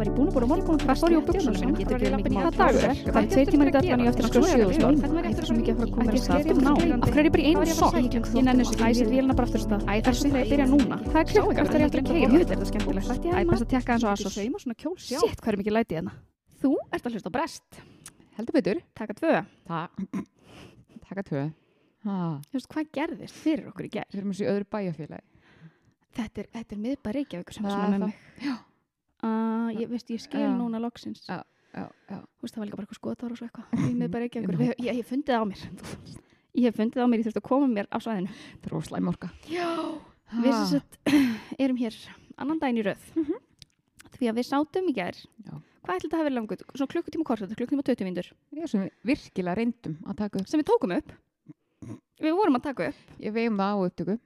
Var ég búin að búin að morgun Hvað fór ég á buksuna mínu? Getur ekki lappin í Hvað mat. dagur er? Það er tveir tímar í dætlan ég eftir að skjóða sjöðu stofn. Hvernig var ég Það eftir er svo mikið að fara að koma þér skrifi Ná, af hverju er ég bara í einu var ég að að þessu ekki. Æsir vélina bara aftur af stað. Það er svo þegar ég byrja núna. Það er klukkan. Hvert er ég eftir að keira? Þetta er skemmtilegt. Æ, best að tekka eins og sjá. Sitt, hvað er hérna? Að. Það. Í. Þetta er, er miðbæð Reykjavík sem Það svona er með það. mig. Uh, ég veist, ég skil Já. núna loksins. Já. Já, já. Þú veist, það var líka bara eitthvað skotar og svo eitthvað. Í miðbæð Reykjavík. Ég, ég, ég hef fundið á mér. Ég hef fundið á mér, ég þurfti að koma mér á svæðinu. Það er óslæm orka. Já. Við sagt erum hér annan daginn í röð. Því að við sátum í. Já. Hvað ætli þetta hafi verið langut? Svona klukkutíma kortet, klukkutíma 20 mínútur. Ég er sem við virkilega reyndum að taka upp. Sem við tókum upp. Við vorum að taka upp. Ég veim það á upptöku.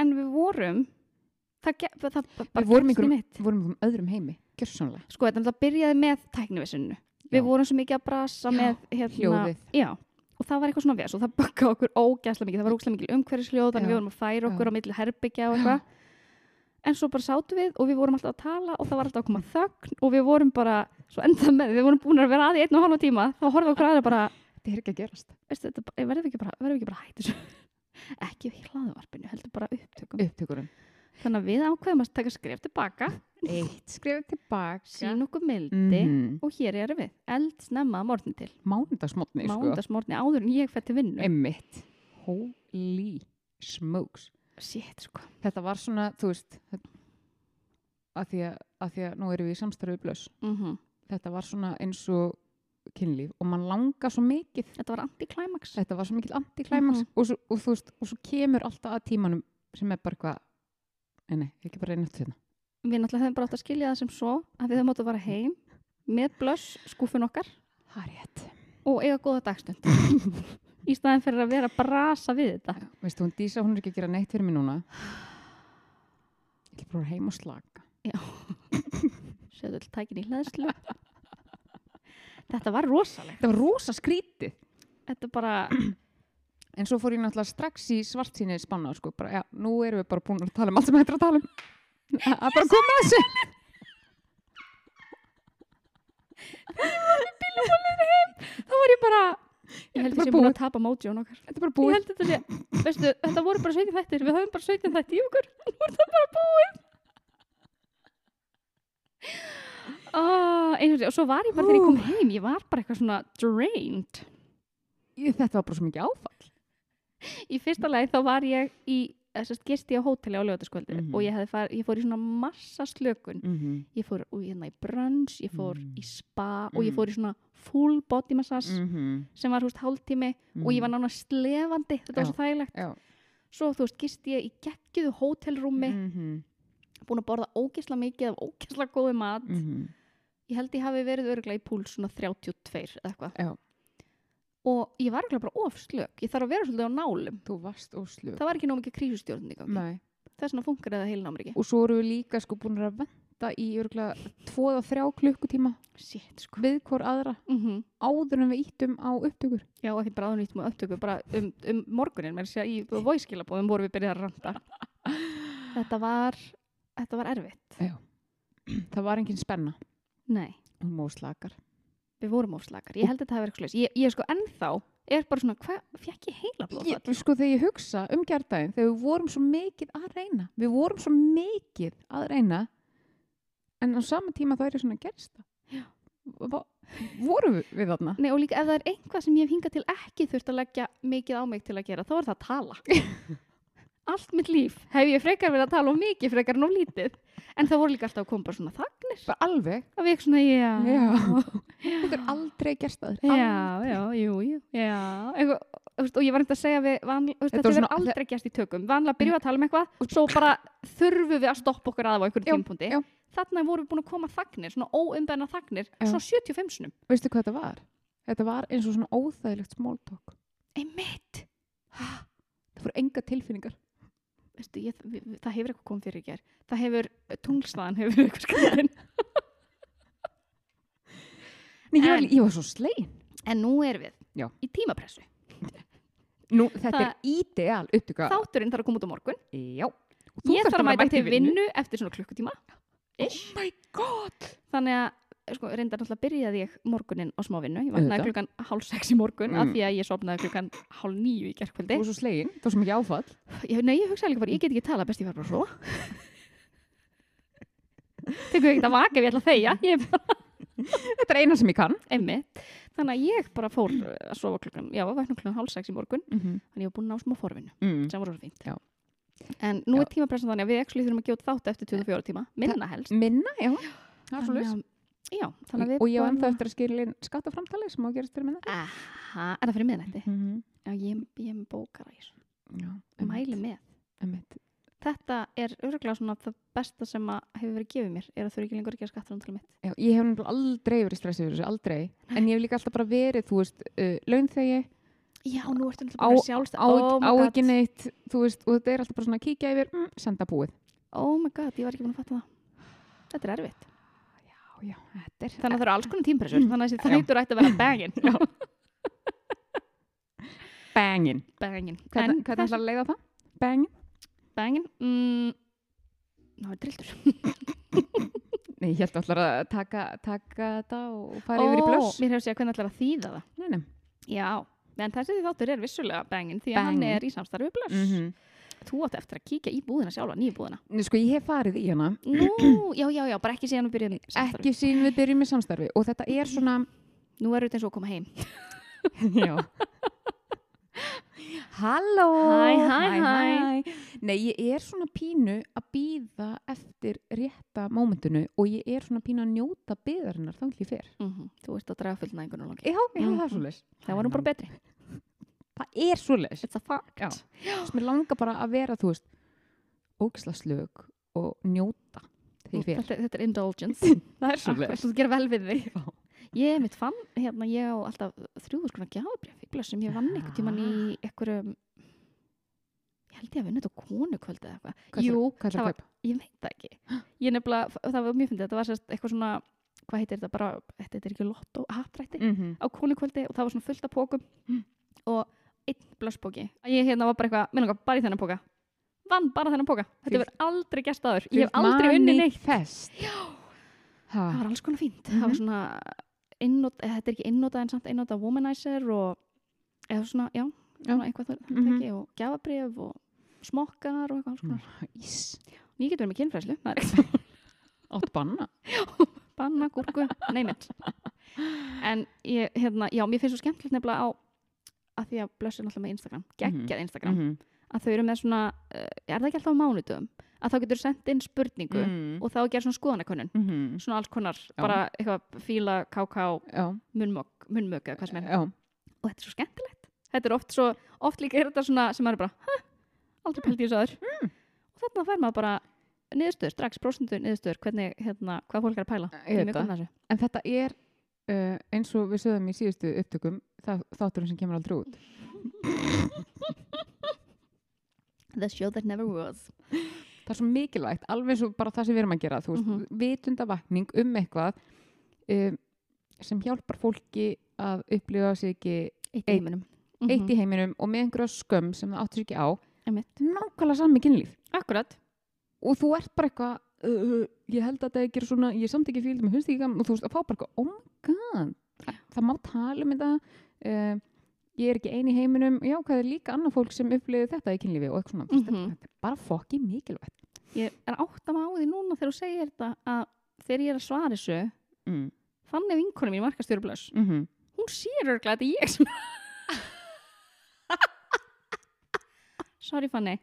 En við vorum, það, það, það bara gerst í mitt. Við vorum um öðrum heimi. Gjörsanlega. Sko, þetta það byrjaði með tæknivisinu. Við vorum svo mikið að brasa Já, með hérna. Já, og það var eitthvað svona ves og það böggaði okkur ógæslega mikið. Það var ógæslega mikið umhverfisljóð, þannig við vorum að færa okkur Já. á milli herbyggja og eitthvað. En svo bara sátum við og við vorum alltaf að tala og það var alltaf að koma þögn og við vorum bara, svo enda með, við vorum búin að vera að í einn og halva tíma, þá horfum við okkur aðra bara, Þetta er ekki að gerast. veistu, þetta, verðum við ekki bara, bara þessu? ekki í hlaðvarpinu, heldur bara upptökum. Upptökurum. Þannig að við ákveðum að taka skref tilbaka, Eitt skrifið tilbaka. sín okkur mildi Mhm. og hér erum við, eld snemma morgun til. Mánudagsmotni, sko. Áður en ég fætti vinnu. Emmitt. Holy smokes. Shit, sko. Þetta var svona, þú veist, að því að, að, því að nú erum við í samstarfið blöss. Mm Þetta var svona eins og kynlíf og mann langar svo mikið. Þetta var anti-climax. Þetta var svo mikið antiklæmaks Mhm. og, svo, og, þú veist, og svo kemur alltaf að tímanum sem er bara eitthvað, nei, nei, ekki bara reyna eftir hérna. Við náttúrulega hefum bara átt að skilja það sem svo að við höfum átt að fara heim með blöss skúfun okkar Það er rétt. og eiga góða dagstund. í staðin fyrir að vera að brasa við þetta. Já, veistu, hún Dísa, hún er ekki að gera neitt fyrir mig núna. Ég er bara heim og slaka. Sjöðu all tækin í hlæðslu. Þetta var rosalegt. Þetta var rosa skrítið. Þetta bara, En svo fór ég náttúrulega strax í svart síni spanna, sko, bara, já, nú erum við bara búin að tala um allt sem hættir að tala um. Það er bara að koma að þessu. þá var ég bara, ég held er ég búin að tapa mótjón okkar. Þetta er bara Ég búið. þetta sé, veistu, þetta voru bara 17 þættir, við höfum bara 17 þætti í okkur, nú er það bara búið. Oh, og, svo var ég bara þegar ég kom heim, ég var bara eitthvað svona drained. Þetta var bara svo mikið áfall. Í fyrsta lagi þá var ég í, þessast gisti á hóteli á lögataskvöldi Mhm. og ég, far, ég fór í svona massa slökun. Mm -hmm. Ég fór hérna í brunch, ég fór Mm. í spa og ég Mm. fór í svona full body massage Mm sem var, veist, hálftími og ég var nána slefandi, þetta var Já. svo þægilegt. Já. Svo, þú veist, gisti ég í geggjuðu hótelrúmi, Mm -hmm. búin að borða ógisla mikið af ógisla góði mat. Mm Ég held ég hafi verið örgulega í púl svona 32 eða eitthvað. Já. Og ég var örgulega bara ofslög. Ég þarf að vera svolítið á nálum. Þú varst óslug. Það var ekki nóg mikið krísustjórn. Nei. Þess vegna funkar það heilin á mér ekki. Og svo eru við líka sko búin að venda í eða þrjá klukkutíma Shit, sko. við hvort aðra Mm áður en við íttum á upptökur. Já, ekki bara aðun íttum og upptöku, bara um, um morgunin, mér sé að í voiskilabóðum voru við byrjað að randa. þetta var, þetta var erfitt. Það var engin spenna. Nei, Hún móð slakar. Við vorum ofslakar. Ég held að þetta hafi verið. Ég, ég sko ennþá er bara svona, hvað, fekk ég heila blóðfall? Sko þegar ég hugsa um gerdaginn þegar við vorum svo mikið að reyna. Við vorum svo mikið að reyna en á sama tíma þá er ég svona gerst það. Vorum við, þarna? Nei, og líka ef það er einhvað sem ég hef hingað til ekki þurft að leggja mikið á mig til að gera, þá er það að tala. Allt mitt líf hef ég frekar verið að tala um mikið frekar en of lítið. En það voru líka alltaf að koma bara svona þagnir. Bara alveg. Þetta er aldrei gerst að þér. Já, já, jú, jú, já. Eitthvað, og ég var eitthvað að segja við, veist, Þetta svona- aldrei gerst í tökum. Vanlega byrjuð að tala um eitthvað og svo bara þurfum við að stoppa okkur að á einhverju Já, tímpundi. Þarna vorum við búin að koma þagnir, svona óumbenna þagnir, Já. svona 75 snum. Veistu hvað þetta var? Þetta var eins og svona óþægilegt smóltók. Einmitt. Það voru enga tilfinningar. Veistu, ég, það hefur eitthvað komið fyrir í ger. Það hefur, tunglslaðan hefur eitthvað skriðin. Nei, ég, var, En- ég var svo slegin. En nú erum við Já. í tímapressu. Nú, þetta Það- er ideal upptöka. Þátturinn þarf að koma út á morgun. Já. Og Ég þarf að mæta til vinnu eftir svona klukkutíma. ish. my god þannig að sko, reyndar náttúrulega byrjaði ég morgunin á smávinnu, ég vaknaði klukkan hálf sex í morgun af Mm. því að ég sopnaði klukkan hálf níu í gerkvöldi þú var svo slegin, var svo mikið áfall ég, nei, ég hugsaði líka bara, ég get ekki tala best ég var bara svo tekur ekki að vaka ef ég ætla að þegja ég er bara þetta er eina sem ég kann einmitt þannig að ég bara fór uh, að sofa klukkan já, vakna klukkan hálf sex í morgun mm -hmm. þannig ég var búin að ná smá forvinnu mm. sem var svo fínt en nú Já. er tímapressan þannig að við þurfum að gefa út þátt eftir 24 tíma minna helst minna, já, það er að- að við og ég bara- ennþá eftir að skilja inn skattaframtali sem á að gerast fyrir minna Aha, er það fyrir miðnætti? mm -hmm. Já, ég, ég í þessu. já, Mæli með. Þetta er örgulega svona það besta sem að hefur verið gefið mér er að þau ekki lengur ekki að skatta til mitt. Já, ég hef nefnilega aldrei verið stressið fyrir þessu, aldrei en ég hef líka alltaf bara verið, þú veist uh, launþegi, Já, nú ertu náttúrulega á, bara sjálfst. á, oh, ekki neitt þú veist, og þetta er alltaf bara svona að kíkja yfir mm, senda búið Oh my god, ég var ekki búin að fatta það. Þetta er erfitt. já, já, þetta er Þannig að það eru alls konar tímpressur. Þannig að Já. þættur ætti að vera bangin. bangin bangin. hvernig, ætlar að leiða það? bangin? Bangin. Mm, Ná, er drilltur. Nei, ég held að ætlar að taka, taka þetta og fara yfir í blöss Mér hefur segjað hvernig ætlar að þýða það. nei, nei. Já, en þessi þáttur er vissulega bangin því að hann Bangin. er í samstarfi blöss. Mm Þú átt eftir að kíkja í búðina sjálfa, nýju búðina. sko, ég hef farið í hana Nú, já, já, já, bara ekki síðan við byrjuðum samstarfi. ekki sín við byrjum með samstarfi og þetta er svona Nú er þetta eins og að koma heim. já Halló Hæ, hæ, hæ. Nei, ég er svona pínu að býða eftir rétta mómentinu og ég er svona pínu að njóta byðarinnar þá ekki fer Mm Þú ert að draga fullna einhvern veginn. Já, já, það Mhm. er svo leys Það var nú bara betri. Það er svo leys It's a fact. Já. Þess mér langar bara að vera, þú veist ógisla slög og njóta ég fer Þetta, þetta er indulgence. Það er svo Akkurat, leys Þú gerir vel við þig. Já. Ég mitt fann, hérna, ég á alltaf þrjúður skona gjafabrif í blössum. Ég vann einhvern tíman í einhverjum, ég held ég að vinna þetta á konukvöldi eða eitthvað. Hvað Jú, hvað það var, ég veit það ekki. Ég nefnilega, það var mjög fyndið, þetta var sérst eitthvað svona, hvað heitir þetta bara, þetta er ekki lotto, hattrætti. mm -hmm. á konukvöldi og það var svona fullt af pókum Mm. og einn blösspóki ég hérna var bara eitthvað, minna bara í þennan póka vann bara þennan póka þetta verður aldrei gert aður ég hef aldrei unni neitt það var alls konar fínt það var Mhm. svona einnot, eða þetta er ekki einnota en samt einnota womanizer og eða svona, já, svona eitthvað það Mhm. teki og gjafabrif og smokkar og eitthvað alls konar. Ís. En ég getur verið með kynfræslu, Átt banna? Banna, gúrku, neymit en ég, hérna, já, mér finnst svo skemmtilegt nefnilega á að því að blössu náttúrulega með Instagram, geggjað Instagram. Mhm. Að þau eru með svona, uh, er það ekki alltaf á mánudum að þá getur sendt inn spurningu Mm. og þá er gerð svona skoðanakönnun. Mhm. svona alls konar, Já. bara eitthvað fíla, káká, munnmök eða hvað sem er, já. Og þetta er svo skemmtilegt. Þetta er oft svo, oft líka er þetta svona sem maður er bara, hæ, aldrei pælt í þessu aður. Mm. og þarna fær maður bara niðurstöður, strax prósendur niðurstöður hvernig, hérna, hvað fólk er að pæla að þessu. En þetta er uh, eins og við sögðum í síðustu upptökum það, þátturinn sem kemur aldrei út The show that never was. Það er svo mikilvægt, alveg svo bara það sem við erum að gera þú veist, Mhm. vitundavakning um eitthvað um, sem hjálpar fólki að upplifa sig ekki eitt í Eitt- heiminum. eitt Mhm. í heiminum og með einhverja skömm sem það áttur sig ekki á. Nákvæmlega sami kynlíf. Akkurat, og þú ert bara eitthvað uh, ég held að það ekki er svona, ég er samt ekki fíld og þú veist að fá bara eitthvað oh my god, það, það má tala um þetta uh, ég er ekki ein í heiminum. Já, hvað er líka annað fólk sem upplifið þetta í kynlífi og eitthvað svona, mm Mhm. þetta er bara fokki mikilvægt. Ég er átt að má því núna þegar þú segir þetta að þegar ég er að svara þessu mm. þannig vinkonum mín markastjóru blöss. Mm -hmm. hún sér örglega að þetta er ég sem sorry Fanny.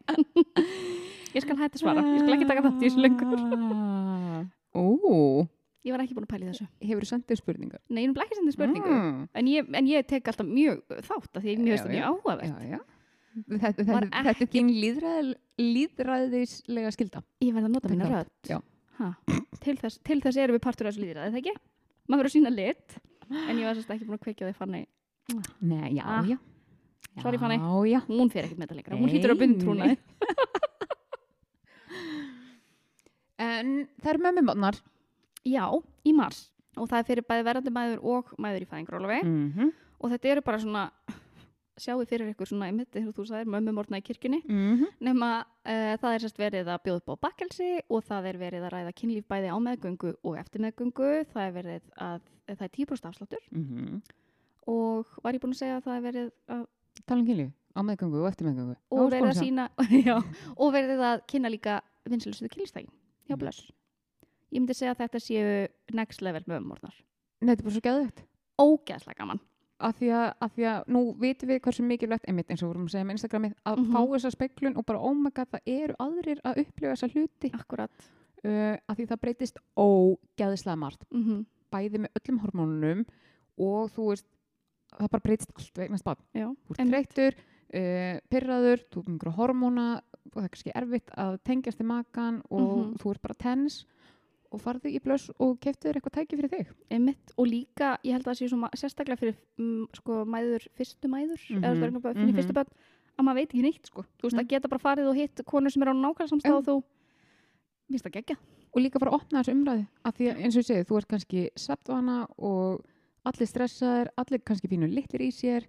Ég skal hætta að svara. Ég skal ekki taka þátt í þessu lengur. Ó, ég var ekki búin að pæla í þessu. Hefur þú sendið spurningar? nei, ég er ekki sendið spurningu Mm. en, ég, en ég tek alltaf mjög þátt að því ég mjög veist já. mjög áhugavert. Þetta, þetta, þetta er þín líðræð, líðræðislega skilda ég verð að nota Þátt, rödd. Ha, til, þess, til þess erum við partur af þessu líðræði, það ekki? maður verður að sína lit. En ég var sérst ekki búin að kveikja á því Fanny Nei, já, Ah. já. Sorry, Fanny. Já, hún fer ekkert með þetta lengra, hún Nei, hlýtur að bund trúnaði. En það eru mömmumotnar já, í mars. Og það er fyrir bæði verðandi mæður og mæður í fæðingarólofi mm -hmm. og þetta eru bara svona sjáu fyrir ykkur svona einmitt, þegar þú sagðir mömmumorna í kirkjunni. Mm nema uh, það er sérst verið að bjóða upp á bakkelsi og það er verið að ræða kynlíf bæði á meðgöngu og eftir meðgöngu. Það er verið að það er 10% afsláttur. -hmm. og var ég búin að segja að það er verið að Tala um kynlíf, á meðgöngu og eftir meðgöngu. Og verið að sína já, og verið að kynna líka vinsælustuðu kynlífstækin hjá Mhm. blöss ég myndi segja að þetta séu next level mömmumornar Nei, þetta er bara svo geðvegt ógeðslega gaman. Af því, að, af því að nú vitum við hversu mikilvægt einmitt eins og vorum að segja með Instagramið að Mhm. fá þessa speklun og bara oh my god það eru aðrir að upplifa þessa hluti. Akkurat. Uh, af því það breytist ógeðislega margt mm bæði með öllum hormónunum og þú veist það bara breytist allt vegna spad þú ert þreyttur, uh, pyrraður þú ert með einhverja hormóna og það er kannski erfitt að tengjast í makan og Mhm. þú ert bara tens og farðu í blöss og keftu þér eitthvað tæki fyrir þig. Einmitt og líka, ég held að það sé svona sérstaklega fyrir mm, sko mæður, fyrstu mæður Mhm, eða það er eitthvað fyrir mhm. fyrstu börn að maður veit ekki neitt sko, þú veist að geta bara farið og hitt konur sem er á nákvæmlega samstæð og þú. Minnst að gegja og líka bara opna þessu umræði af því að eins og ég segi, þú ert kannski sveftvana og allir stressaðir allir kannski fínu litlir í sér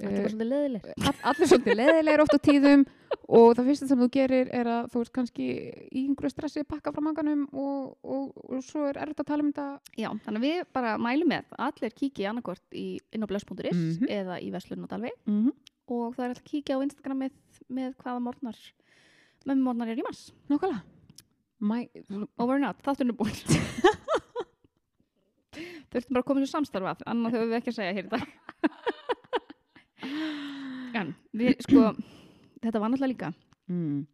bara uh, svolítið leðilegt all, allir svolítið leðilegir oft á tíðum og það fyrsta sem þú gerir er að þú ert kannski í einhverju stressi pakka frá manganum og, og, og svo er erfitt að tala um þetta. Já, þannig að við bara mælum með að allir kíki annarkort í inn á blöss.is Mhm. eða í Veslun og Dalvi mm -hmm. og það er alltaf kíkja á Instagramið með hvaða morgnar mömmumornar er í mars. Nákvæmlega. Mæ, over and out, þátturinn er búinn. Þurftum bara að koma sér samstarfa annað höfum við ekki að segja hér í dag en við sko þetta var náttúrulega líka. Mm,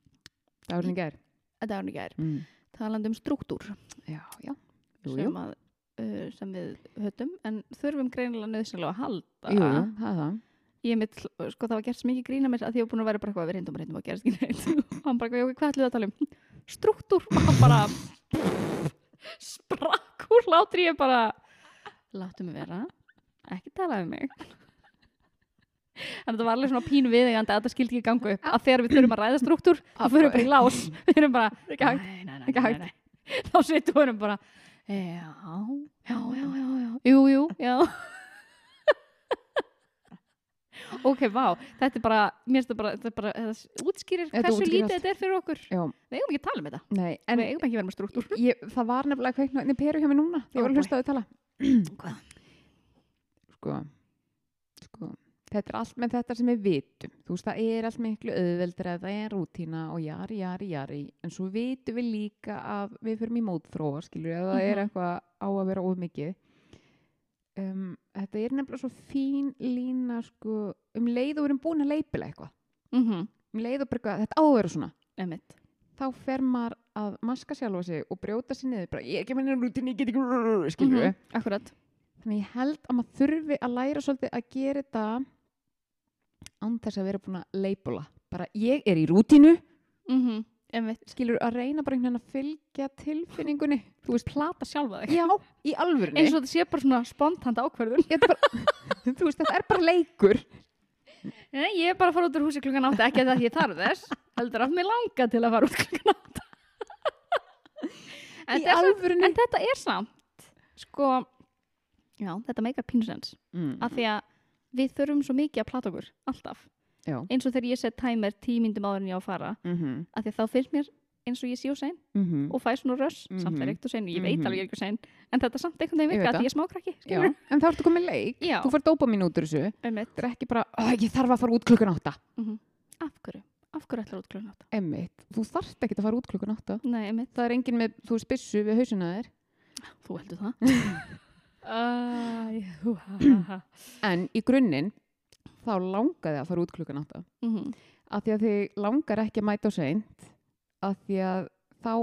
Dagurinn í gær. Þetta var í gær, mm. talandi um struktúr. Já, já. Jú, sem, að, uh, sem við höfum en þurfum greinilega nöðsynlega að halda. Jú, það það. Mitt, sko það var gert svo mikið grína mér að því ég var búin að vera bara eitthvað við reyndum og reyndum gerast ekki neitt. Og hann bara, "Já, hvað ætlum við að tala um? Struktúr. Og hann bara sprakk úr látri ég bara láttu mig vera. Ekki tala um mig að þetta var alveg svona pínu viðegandi að þetta skildi ekki gangu upp. Að þegar við þurfum að ræða struktúr þá fyrir við bara í lás. Við erum bara, Ekki hægt. "Nei, nei, nei, Ekki hægt. nei." þá sittum við bara já, já, já, já, já. Jú, jú, já. Ok, vá, þetta er bara mér finnst þetta bara, þetta er bara þetta útskýrir Þetta hversu lítið þetta er fyrir okkur. Já, við eigum ekki að tala um þetta, nei, en við eigum ekki að vera með struktúr. ég, það var nefnilega kveikna inn í peru hjá mér núna. Ég var að hlusta á þau tala. Hvað? sko, sko þetta er allt með þetta sem við vitum. Þú veist, það er allt miklu auðveldur að það er rútína og jari, jari, jari. En svo vitum við líka að við fyrir í mótþróa, skilur, að það er Mhm. eitthvað á að vera of mikið. Um, þetta er nefnilega svo fín lína, sko um leið og við erum búin að leipila eitthvað. Mm um leið og bara þetta á að vera svona. Emitt. þá fer maður að maska sjálfa sig og brjóta sér niður, bara ég er ekki að minna rútínu, ég get ekki, skilur við Mhm, Akkurat. Þannig ég held að maður þurfi að læra svolítið að gera þetta þess að vera búin að leipula. Bara ég er í rútínu, mm -hmm. Skilur að reyna bara einhvern veginn að fylgja tilfinningunni. Þú veist, Plata sjálfa þig já, í alvörunni. eins og þetta sé bara svona spontant ákverðun er þú veist, þetta er bara leikur. Nei, ég er bara að fara út úr húsi klukkan átta ekki að það ég þarf þess heldur að mér langa til að fara út klukkan átta en, alvörunni. en þetta er samt sko já, þetta meikar pínusens Mm. af því að við þurfum svo mikið að plata okkur alltaf, Já. eins og þegar ég set timer tímyndum áður en ég á að fara Mm -hmm. af því að þá finnst mér eins og ég sé á sein Mm og fæ svona röss, samt er Mhm. ekkert á sein ég veit Mhm. alveg ég er ekki á sein, en þetta samt einhvern veginn virka að ég er smákrakki en þá ertu komið leik. Já. Þú fær dópamin út úr þessu. Þetta er ekki bara, "Ó, ég þarf að fara út klukkan átta. Mhm. af hverju, af hverju ætlar út klukkan átta Emmitt, þú þarft ekki að fara út klukkan átta. nei, Það er enginn með, þú veist, byssu við hausina þér. Þú heldur það? En í grunninn þá langaði að fara út klukkan átta Mhm. af því að þið langar ekki að mæta á seint af því að þá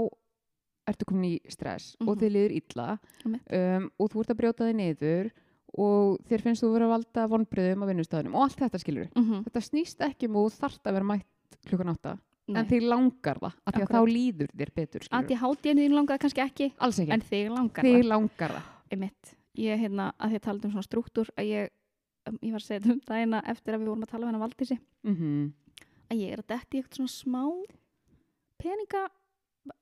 ertu komin í stress og Mhm. þið liður illa um, og þú ert að brjóta þig niður og þér finnst þú vera að valda vonbröðum á vinnustæðunum og allt þetta skilur Mhm. þetta snýst ekki um og þú þarft að vera mætt klukkan átta Nei. en þið langar það af því að þá líður þér betur Að skilur ég háti þín langaði kannski ekki ekki, en þig langar þið það langar það. Ég hérna, að því að tala um svona struktúr að ég, um, ég var að segja þetta um dagina eftir að við vorum að tala um hennar Valdísi mm að ég er að detti eitthvað svona smá peninga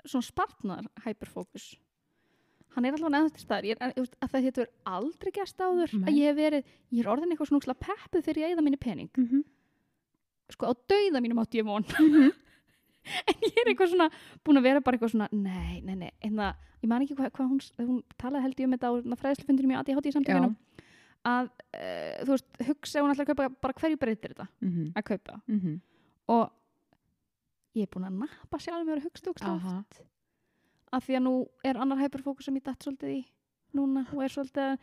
svona spartnar hyperfókus hann er alltaf neðast til staðar. Ég, veist, að það getur aldrei gæst áður Nei. að ég hef verið, ég er orðin eitthvað svona peppuð þegar ég eigða minni pening. Mm -hmm. sko á dauða mínum átti ég von en ég er eitthvað svona búin að vera bara eitthvað svona, nei, nei, nei einna, ég man ekki hvað, hvað hún, hún talaði held ég um þetta á fræðslufundinu mjög aðið hátt í samtífinum að, uh, þú veist, hugsa hún ætlar að kaupa bara hverju breytir þetta Mhm. að kaupa Mhm. og ég er búin að nappa sjálf mér að úkslega Aha. oft af því að nú er annar hyperfókus sem ég dætt svolítið í núna og er svolítið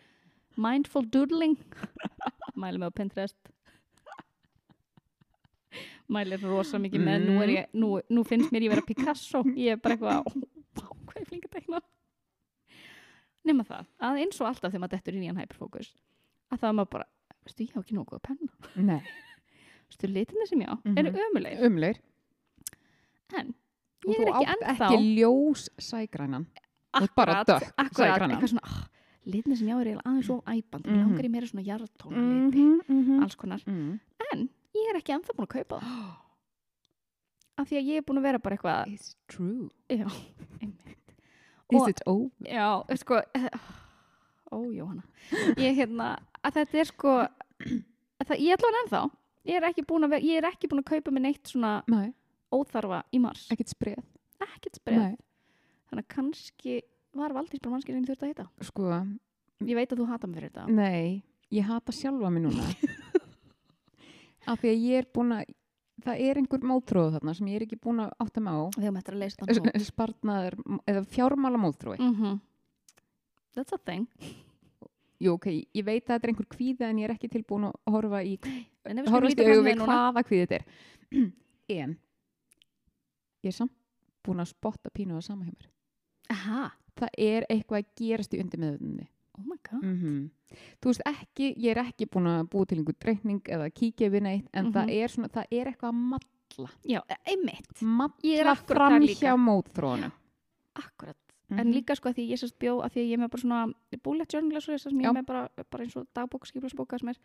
mindful doodling mæli mig á Pinterest mæli rosa mikið með. Nú, er ég, nú, nú finnst mér ég vera Picasso. Ég er bara eitthvað ó, hvað er flink að tekna nema það, að eins og alltaf þegar maður dettur í nýjan hyperfókus að það maður bara, veistu, ég á ekki nógu að penna. Nei, veistu, litinni sem ég á eru Mhm. ömulegir umleir en Og ég þú er ekki átt ennþá ekki ljós sægrænan. Þú ert bara dökk akkurat, sægrænan. eitthvað svona oh, litinni sem ég á er eiginlega aðeins of æpandi mm Mhm. langar í meira svona jarðtóna liti -hmm. alls konar, mm. en ég er ekki ennþá búin að kaupa það. Af því að ég er búin að vera bara eitthvað It's true. Já, Is it over? já, sko eh, ó, Jóhanna. Ég hérna, að þetta er sko að það, ég ætla hann ennþá. Ég er ekki búin að, vera, ég er ekki búin að kaupa mér neitt svona Nei, óþarfa í mars. Ekkert spreð. Ekkert spreð, Nei, þannig að kannski var Valdís bara mannskilin þurft að heita sko, ég veit að þú hata mig fyrir þetta. nei Ég hata sjálfa mig núna Af því að ég er búin að Það er einhver mótróð þarna sem ég er ekki búin að átta mig á. Þegar maður ættir að leysa Spartnaður, eða fjármála mótrói mm -hmm. that's a thing. Jú, ok, ég veit að þetta er einhver kvíða en ég er ekki tilbúin að horfa í horfast í núna. hvaða kvíð þetta er. En ég er samt búin að spotta pínu á sama heimur aha, það er eitthvað að gerast í undir meðunni oh my god. Mm þú veist ekki, ég er ekki búin að búa til einhver dreikning eða kíkja við neitt en það, Mhm. er svona, það er eitthvað að matla já, e- einmitt, matla fram hjá mótþróunum. Akkurat Mhm. en líka sko að því ég sérst bjó að því ég er með bara svona bullet journal og svo ég er með bara, bara eins og dagbók, skiplasbóka sem er.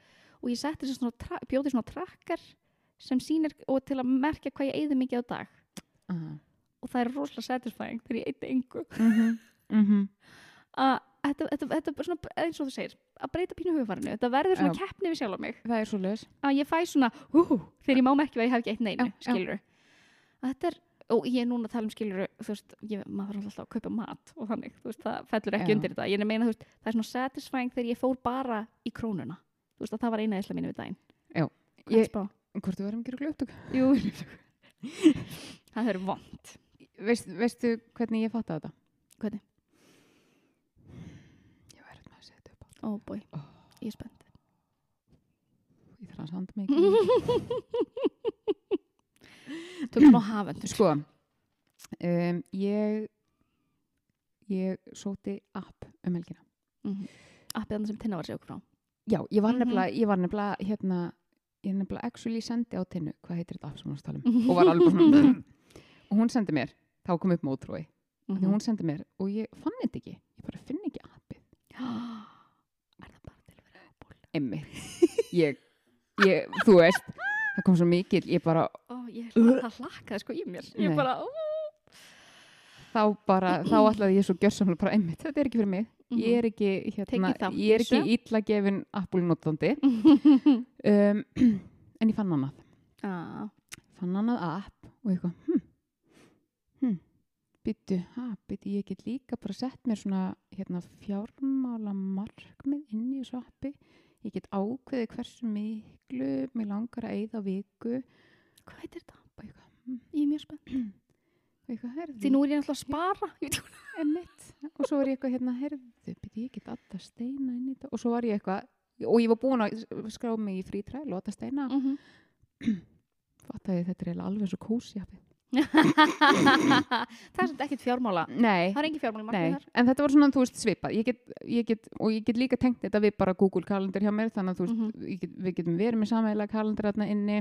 Og ég setti svona, bjóði svona trakkar sem sýnir og til að merkja hvað ég eyði mikið á dag. Aha. og það er rosalega satisfying þegar ég Mhm. Mhm. að þetta, þetta, þetta er svona eins og þú segir að breyta pínu hugfarinu, þetta verður svona Já. keppni við sjálf á mig. Það er svo leis að ég fæ svona, hú, þegar ég má merkja að ég hef ekki eitt neinu, skilur að þetta er, og ég er núna að tala um skilur veist, ég, maður þarf alltaf að kaupa mat og þannig, veist, það fellur ekki Já. undir þetta. Ég er að meina, veist, það er svona satisfying þegar ég fór bara í krónuna, þú veist, að það var eina eðsla mínu við daginn. Já. Ég- hvort þú verðum að gera glöptug Jú, það er vond Veist, veistu hvernig ég fatta þetta? Hvernig? Ég verður með að Ó, bói, Ó. ég er spennt. Ég þarf að sanda mig ekki Tökum á hafendur. Sko um, Ég Ég sóti app um helgina. Mm. Appið þannig sem Tinna var segja okkur frá. Já, ég var Mhm. nefnilega, ég var nefnilega hérna, ég nefnilega actually sendi á tinnu hvað heitir þetta app sem hún var að tala um. Og var alveg svona og hún sendi mér, þá kom upp mótrói mm Mhm. hún sendi mér og ég fann þetta ekki. Ég bara finn ekki appið Er það bara til að vera ból? Emmi ég, ég, þú veist það kom svo mikil, ég bara Ó, ég, það hlakkaði sko í mér. Ég Nei. bara, ó. Þá bara, þá ætlaði ég svo gjörsamlega bara emmi, þetta er ekki fyrir mig. Ég er ekki, hérna, Tekið þátt í ég er ekki þessu. illa gefin appulnóttandi um, en ég fann annað. Ah, fann annað app og eitthvað hm, hm, byttu, ha, byttu, ég get líka bara sett mér svona hérna, fjármála markmið inn í þessu appi ég get ákveðið hversu miklu mig langar að eyða viku. Hvað heitir þetta? og eitthvað, hm, Ég er mjög spennt. Því nú er ég alltaf að spara og svo var ég eitthvað hérna herðu, byttu, ég get alltaf steina inn í þetta. Og svo var ég eitthvað og ég var búin að skrá mig í frítræl og alltaf steina. Mhm. fattaði þetta er alveg svo kósi appið Það er svolítið ekkert fjármála. Nei, Það er engin fjármála Nei, markmið þar en þetta var svona, þú veist, svipað. Ég get, ég get, og ég get líka tengt þetta við bara Google kalendar hjá mér, þannig að þú veist Mhm. ég get, við getum verið með sameiginlega kalendar þarna inni.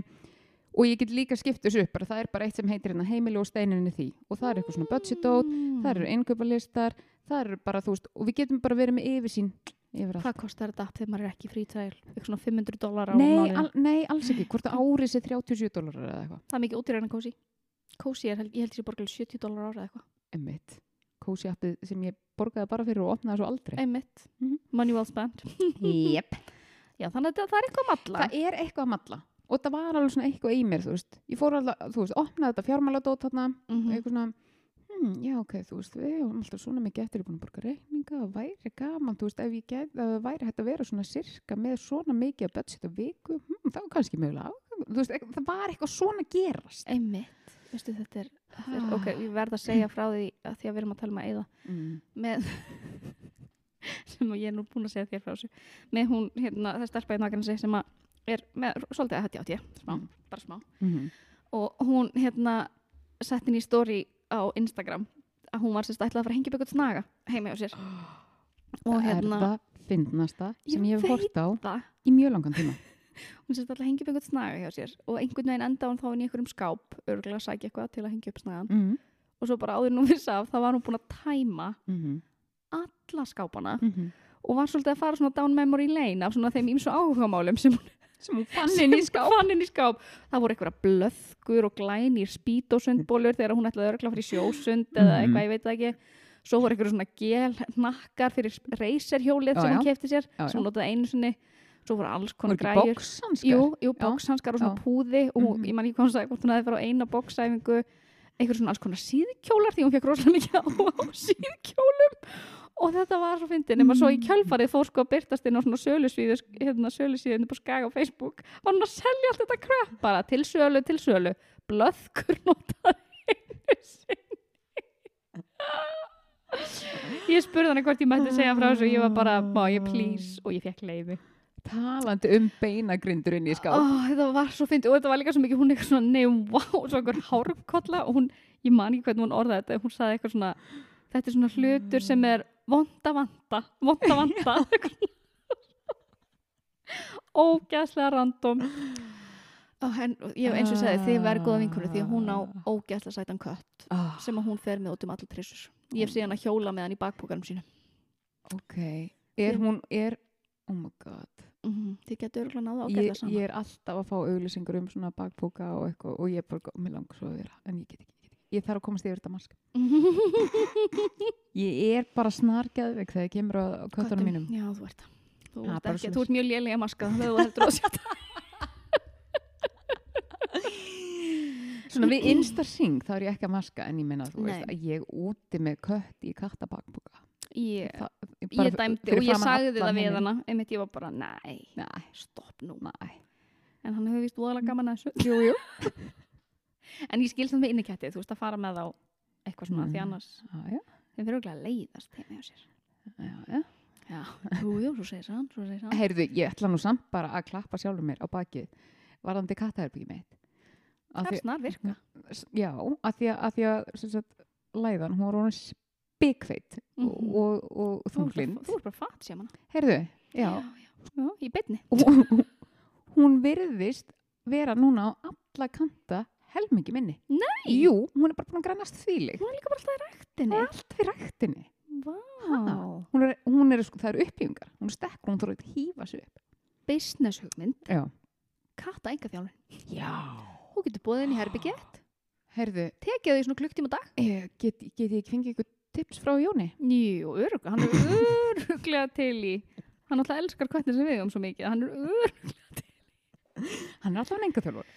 Og ég get líka skipt þessu upp bara. Það er bara eitt sem heitir hérna heimili og steinin í því og það er eitthvað svona budgetdót Mm. það eru innkaupalistar, það eru bara þú veist, og við getum bara verið með yfirsýn. Hvað kostar þetta app þegar maður er ekki frítræl? Eitthvað svona 500 dólar á Nei, mánuði? al, nei, alls ekki, hvort að árið sé 37 dólarar eða eitthvað, Það er mikið útýrðan en kósi Kósi er, held- ég held sér borgarlega 70 dólar ára eða eitthvað. Emmitt kósi appið sem ég borgaði bara fyrir og opnaði svo aldrei. Einmitt, Mhm. money well spent. Yep. já, þannig að það er eitthvað malla. Það er eitthvað að malla. Og það var alveg svona eitthvað í mér þú veist, ég fór alveg, þú veist, opnaði þetta fjármáladót þarna, Mhm. eitthvað svona hm, já ok, þú veist, við erum alltaf svona mikið eftir að að borga reikninga, það væri gaman þú veist, ef ég get, það væri hægt að vera svona sirka með svona mikið að budget á viku hm, það var kannski mögulega þú veist, ek- það var eitthvað svona gerast. Einmitt, veistu þetta er, þetta er Ah. ok, ég verð að segja frá því að því að við erum að tala um að eyða. Mm. með sem ég er nú búin að segja þér frá þessu. Með hún, hérna, það stelpa í nakansi sem að er með svolítið að hætti átti smá, Mm. bara smá. Mm og hún hérna sett inn í story á Instagram að hún var sérst ætlað að fara að hengja eitthvað snaga heima hjá sér. Og það hérna er það fyndnasta sem Ég hef hort á það, í mjög langan tíma hún sérst ætlað að hengja upp eitthvað snaga hjá sér og einhvern veginn enda hún þá inn í einhverjum skáp örgulega að sækja eitthvað til að hengja upp snagan mm. og svo bara áður nú viss af þá var hún búin að tæma Mm alla skápana -hmm. og var svolítið að fara svona down memory lane af svona þeim ímsu áhugamálum sem hún sem hún fann inn í skáp í skáp það voru einhverja blöðkur og glænir spítosundbólur þegar hún ætlaði örgla fyrir sjósund eða Mhm. eitthvað, ég veit ekki svo voru einhverju svona gel nakkar fyrir reyserhjólið Já, sem hún já. kefti sér Já, sem hún notaði einu sinni svo voru alls Var konar græjur bóksanskar? jú, jú, bókshanskar og svona Já. púði og hún, Mhm. ég man ekki hún sagði hvort hún hefði farið á eina bóksæfingu einhverju svona alls konar síðkjólar því hún fekk rosalega mikið á, á síðkjólum og þetta var svo fyndin nema svo í Mm. kjölfarið fór sko að byrtast inn á svona sölusvíðu hérna sölusvíðinu på Skaga á Facebook var hún að selja allt þetta kröpp bara til sölu, til sölu blöðkur notaði einu sinni ég spurði hann hvort ég mætti segja frá þessu og ég var bara, má ég please og ég fekk leiði talandi um beinagrindur inn í skáp. Oh, þetta var svo fyndið og þetta var líka svo mikið hún eitthvað svona, nei, wow, svo einhver hárkolla og hún, ég man ekki hvernig hún orðaði þetta hún sagði eitthvað svona, þetta er svona hlutur sem er vonda vanda vonda vanda ógæslega random. Oh, en ég, eins og ég sagði, þið verður góða vinkunni því að hún á ógæslega sætan kött ah, sem að hún fer með út um allir trissur. Ég hef síðan að hjóla með hann í bakbúkarum sínu ok. Er hún, er, oh my god mm þið getur örgulega náða ég, ágæslega saman ég er alltaf að fá auglýsingur um svona bakpóka og eitthvað og ég er bara, mér langar svo að vera en ég get ekki, ég, get ekki. ég þarf að komast yfir þetta mask ég er bara snargeðveik þegar ég kemur á, á köttunum mínum já, þú ert það þú, ekki, svoleiðis. þú ert mjög lélega maska þegar þú heldur að sjá svona við insta ring þá er ég ekki að maska en ég meina þú veist Nei. að ég úti með kött í kattabakpóka ég, ég bara dæmdi og ég sagði það við hana einmitt ég var bara, Nei, stopp nú nei. en hann hefur vist voðalega gaman að þessu Jú, jú. en ég skil samt með inniketti, þú veist að fara með á eitthvað svona, því Mm. annars Já, já, þeim fyrir auðvitað að leiðast heima hjá sér já, já. já, jú, jú, svo segir hann, svo segir hann Heyrðu, ég ætla nú samt bara að klappa sjálfur mér á bakið varandi kattaherbyggi mitt. Það því- er snar virka Já, að því að, að, því að sagt, læðan, hún var honum spikfeitt Mhm. og, og, og þunglind. þú ert bara fatt sem hann Heyrðu, já, já, já, í og hún virðist vera núna á alla kanta helmingi minni. nei, Jú, hún er bara búin að grænast þvílig. hún er líka bara alltaf í Það ræktinni er allt við ræktinni. vá, Hún er, hún er, sko, það eru upplýfingar. Hún er stekkur, hún þarf að hýfa sig upp. business hugmynd Já. katta enga þjálfur Já. þú getur búið inn í herbygget Heyrðu, tekið því svona klukktíma dag eh, get, get ég ekki fengið eitthvað tips frá Jóni? Jú, öruglega, hann er öruglega til í hann alltaf elskar hvernig sem við um svo mikið hann er öruglega Hann er alltaf enga þjálfur.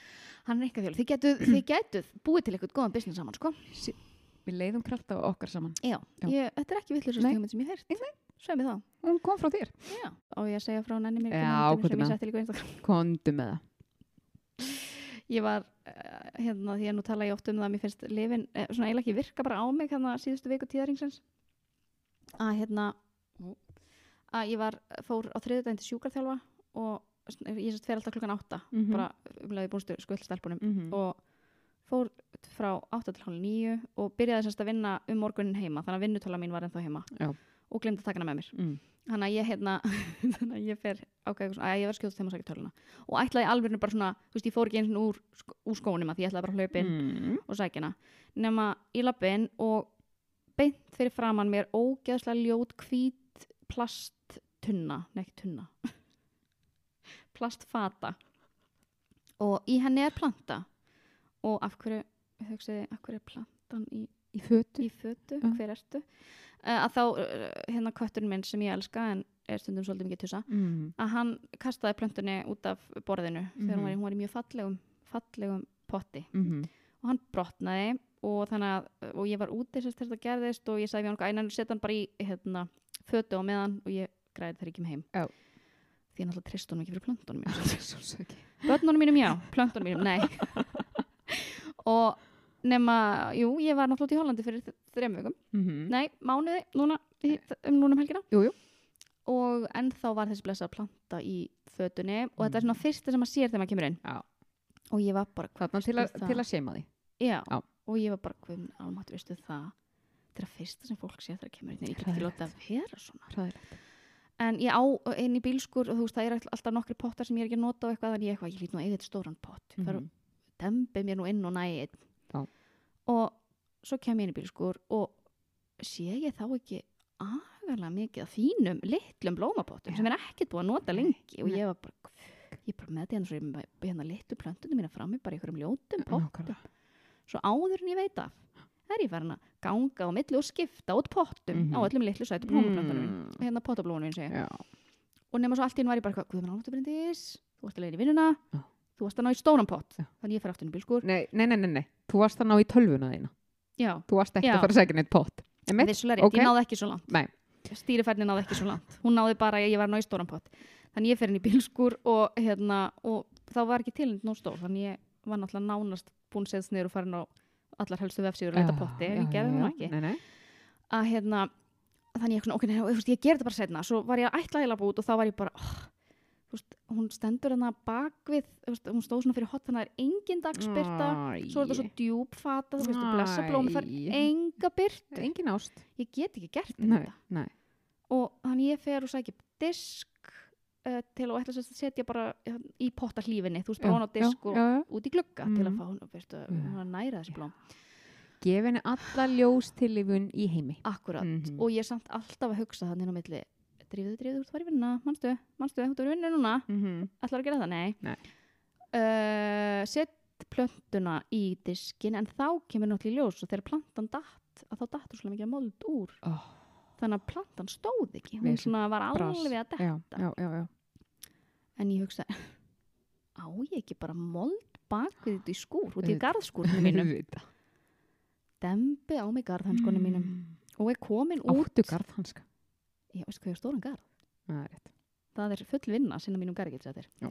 hann er eitthvað þjóð, þið getuð, þið getuð búið til eitthvað góðan business saman, sko Við leiðum krafta á okkar saman. Já, Já. Ég, þetta er ekki villisast Nei. hugmynd sem ég heyrt Sveið mér það Hún kom frá þér. Já, og ég segja frá nenni mér Já, sem ég Kondu með það. Ég var, uh, hérna, því að nú tala ég oft um það að mér finnst lifin, eh, svona eiginlega ekki virka bara á mig hérna síðustu viku tíðaringsins að hérna að ég var, fór á þriðudaginn til sjúkarþjálfa og ég sérst fer alltaf klukkan átta Mhm. bara umlega búinstu skullstelpunum Mm og fór frá 8 til hálf 9 og byrjaði sérst að vinna um morgunin heima þannig að vinnutöla mín var ennþá heima Já. Og glemdi að taka hana með mér. Mm. þannig að ég hérna þannig að ég fer ákveð að ég var skjóðast heima og sækja töluna og ætlaði alveg bara svona þú veist ég fór ekki eins og úr, sk úr skónum að því ég ætlaði bara að hlaupa inn Mm. og sækja hana. Nema í lappin og beint fyrir framann mér ógeðslega ljót hvít plasttunna nei ekki tunna plastfata. Og í henni er planta. Og af hverju ég hugsaði, af hverju er plantan í í fötu. í fötu, Já. hver ertu? uh, að þá, uh, hérna kötturinn minn sem ég elska en er stundum svolítið mikið tussa mm. að hann kastaði plöntunni út af borðinu þegar hún var, Mhm. hún var í mjög fallegum fallegum potti. Mm og hann brotnaði og þannig að og ég var úti þess að þetta gerðist og ég sagði við hann ænan setja hann bara í hérna, fötu á meðan og ég græði þegar ég kem heim. Já. því ég náttúrulega trist honum ekki fyrir plöntunum mínum. Börnunum mínum já, plöntunum mínum nei. Og nema, jú, ég var náttúrulega út í Hollandi fyrir þrejum vikum Mhm. nei, mánuði, núna, um núna um helgina Jú, jú. og ennþá var þessi blessa planta í fötunni og þetta er svona fyrsta sem maður sér þegar maður kemur inn Mm. Já. og ég var bara, hvað til, að, það? til að seima því Já, Já. og ég var bara, hvað almátt, veistu það þetta er að fyrsta sem fólk sé þegar kemur inn ég get ekki láta að vera svona Hræðilegt. en ég á inn í bílskur og þú veist, það er all- alltaf nokkri pottar sem ég er ekki að nota og eitthvað, þannig ég eitthvað, ég lít nú að þetta stóran pott mm Mhm. dembi mér nú inn og næ einn. Og svo kem ég inn í bílskur og sé ég þá ekki agalega mikið af fínum litlum blómapottum sem er ekkert búið að nota lengi og ég var bara ég er bara með ég með hérna litlu plöntunum mína bara í einhverjum ljótum pottum svo áður en ég veit af er ég farin að ganga á milli og skipta út pottum Mhm. á öllum litlu sætu blómaplöntunum mm. Mm. hérna pottablónum og nema svo allt í einu var ég bara hvað, Guðmund Álftur Bryndís, þú ert að leiða í vinnuna Já. Þú varst að ná í stóran pott þannig ég fer aftur í bílskur Nei, nei, nei, nei, nei. Þú varst að ná í tölvuna þína. já, Þú varst ekki Já. að fara að segja neitt pott. Vissulega rétt, ok. ég náði ekki svo langt. Nei. stýrifærni náði ekki svo langt. Hún náði bara ég var að ná í stóran pott. Þannig ég fer inn í bílskur og, hérna, og þá var ekki til nú stór. Þannig ég var náttúrulega nánast búin seðst niður og farin á allar helstu vefsíður og Já, potti, ég gerði veist, þú veist, hún stendur hérna bakvið þú veist, hún stóð svona fyrir hot þannig að það er engin dagspyrta Æ. svo er þetta svo djúpfata þú veist, og blessa blómi fær enga byrtu Engin ást. ég get ekki gert Nei, þetta nei. og þannig ég fer og sækja disk uh, til og ætla að setja bara í pottahlífinni, þú veist, bara hún á disk já, og já, já. út í glugga til að Mhm. fá hún, veistu, hún að næra þessi blóm Gef henni alla ljós tilifun í heimi. akkurat, Mhm. og ég er samt alltaf að hugsa þannig á milli drífðu, drífðu, þú ert að fara í vinna, manstu, manstu, þú ert að vinna núna Mm -hmm. ætlar að gera það, nei, Nei. Uh, set plöntuna í diskin en þá kemur náttúrulega í ljós og þegar plantan datt að þá dattur svo mikið mold úr Oh, þannig að plantan stóð ekki hún Vesen. svona var Bras. alveg að detta já, já, já, já. en ég hugsa á ég ekki bara mold bak við þetta í skúr út í garðskúrnum mínum dembi á mig garðhanskunum mínum Mm. og er komin út Áttu garðhanska. Ég veist hvað ég er stóran garð Það er rétt. það er full vinna að sinna mínum garðgilsættir Já.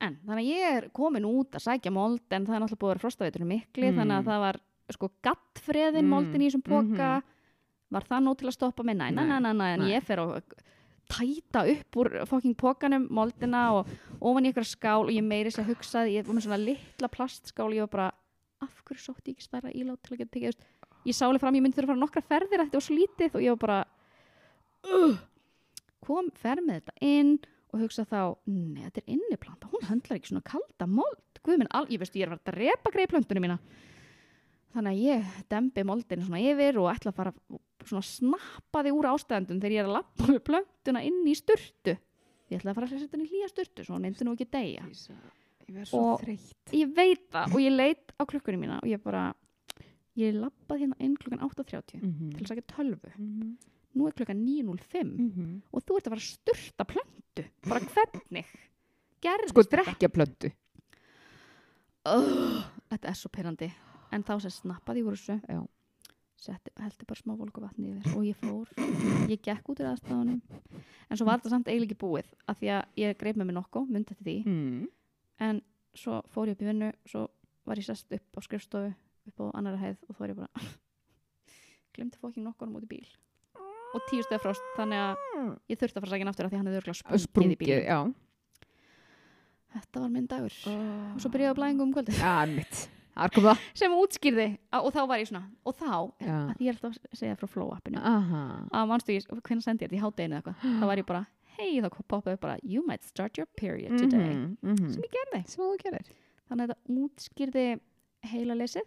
en þannig að ég er komin út að sækja mold en það er náttúrulega búið að vera frostaviturinn mikli Mm. þannig að það var sko gattfreðin Mm. moldin í þessum póka Mhm. var það nóg til að stoppa mig næ, næ, næ, næ, en ég fer og tæta upp úr fokking pókanum moldina og ofan í ykkur skál og ég meiri sér að hugsaði, ég var með svona litla plastskál og ég var bara, af hverju sótti ég ekki stærra ílát til að geta tekið, ég sáli fram ég myndi þurfa að fara nokkra ferðir að þetta var svo lítið og ég var bara uh, kom, fer með þetta inn og hugsa þá, nei, þetta er inniplanta. Hún höndlar ekki svona kalda mold. Guð minn, al, ég veist, ég er fara að drepa greið plöntunum mína. Þannig að ég dembi moldinu svona yfir og ætla að fara svona snappa þig úr ástæðandum þegar ég er að lappa með plöntuna inn í sturtu. Ég ætla að fara að setja henni í hlýja sturtu svo hún myndi nú ekki deyja. Ég Og- þreytt. ég veit það og ég leit á klukkunni mína og ég bara ég lappaði hérna inn klukkan 8.30 Mhm. til að sagja tölvu. Mhm. Nú er klukkan 9.05 Mhm. og þú ert að fara að sturta plöntu bara hvernig gerðist Sko, þetta? drekja plöntu. oh, þetta er svo pyrrandi en þá sem snappaði úr þessu heldur bara smá volku vatni yfir og ég fór, ég gekk út í aðstafanum en svo var þetta samt eiginlega ekki búið af því að ég greip með mér nokkuð, myndi eftir því Mm. en svo fór ég upp í vinnu svo var ég sest upp á skrifstofu upp á annara hæð og þá var ég bara glemdi fóking nokkuð út í bíl og tíu stöð frost þannig að ég þurfti að fara að sækja af því hann hefði örgulega sprungið, í já. þetta var minn dagur og svo byrjaði að blæðingu um komið það. sem útskýrði og þá var ég svona og þá, Já. að ég alltaf að segja frá flow appinu Aha. að mannstu ég, hvernig sendi ég þetta í eitthvað þá var ég bara, hei, þá poppaði upp bara you might start your period today Mhm, mhm. sem ég gerði, Sem þannig að þetta útskýrði heila lesið,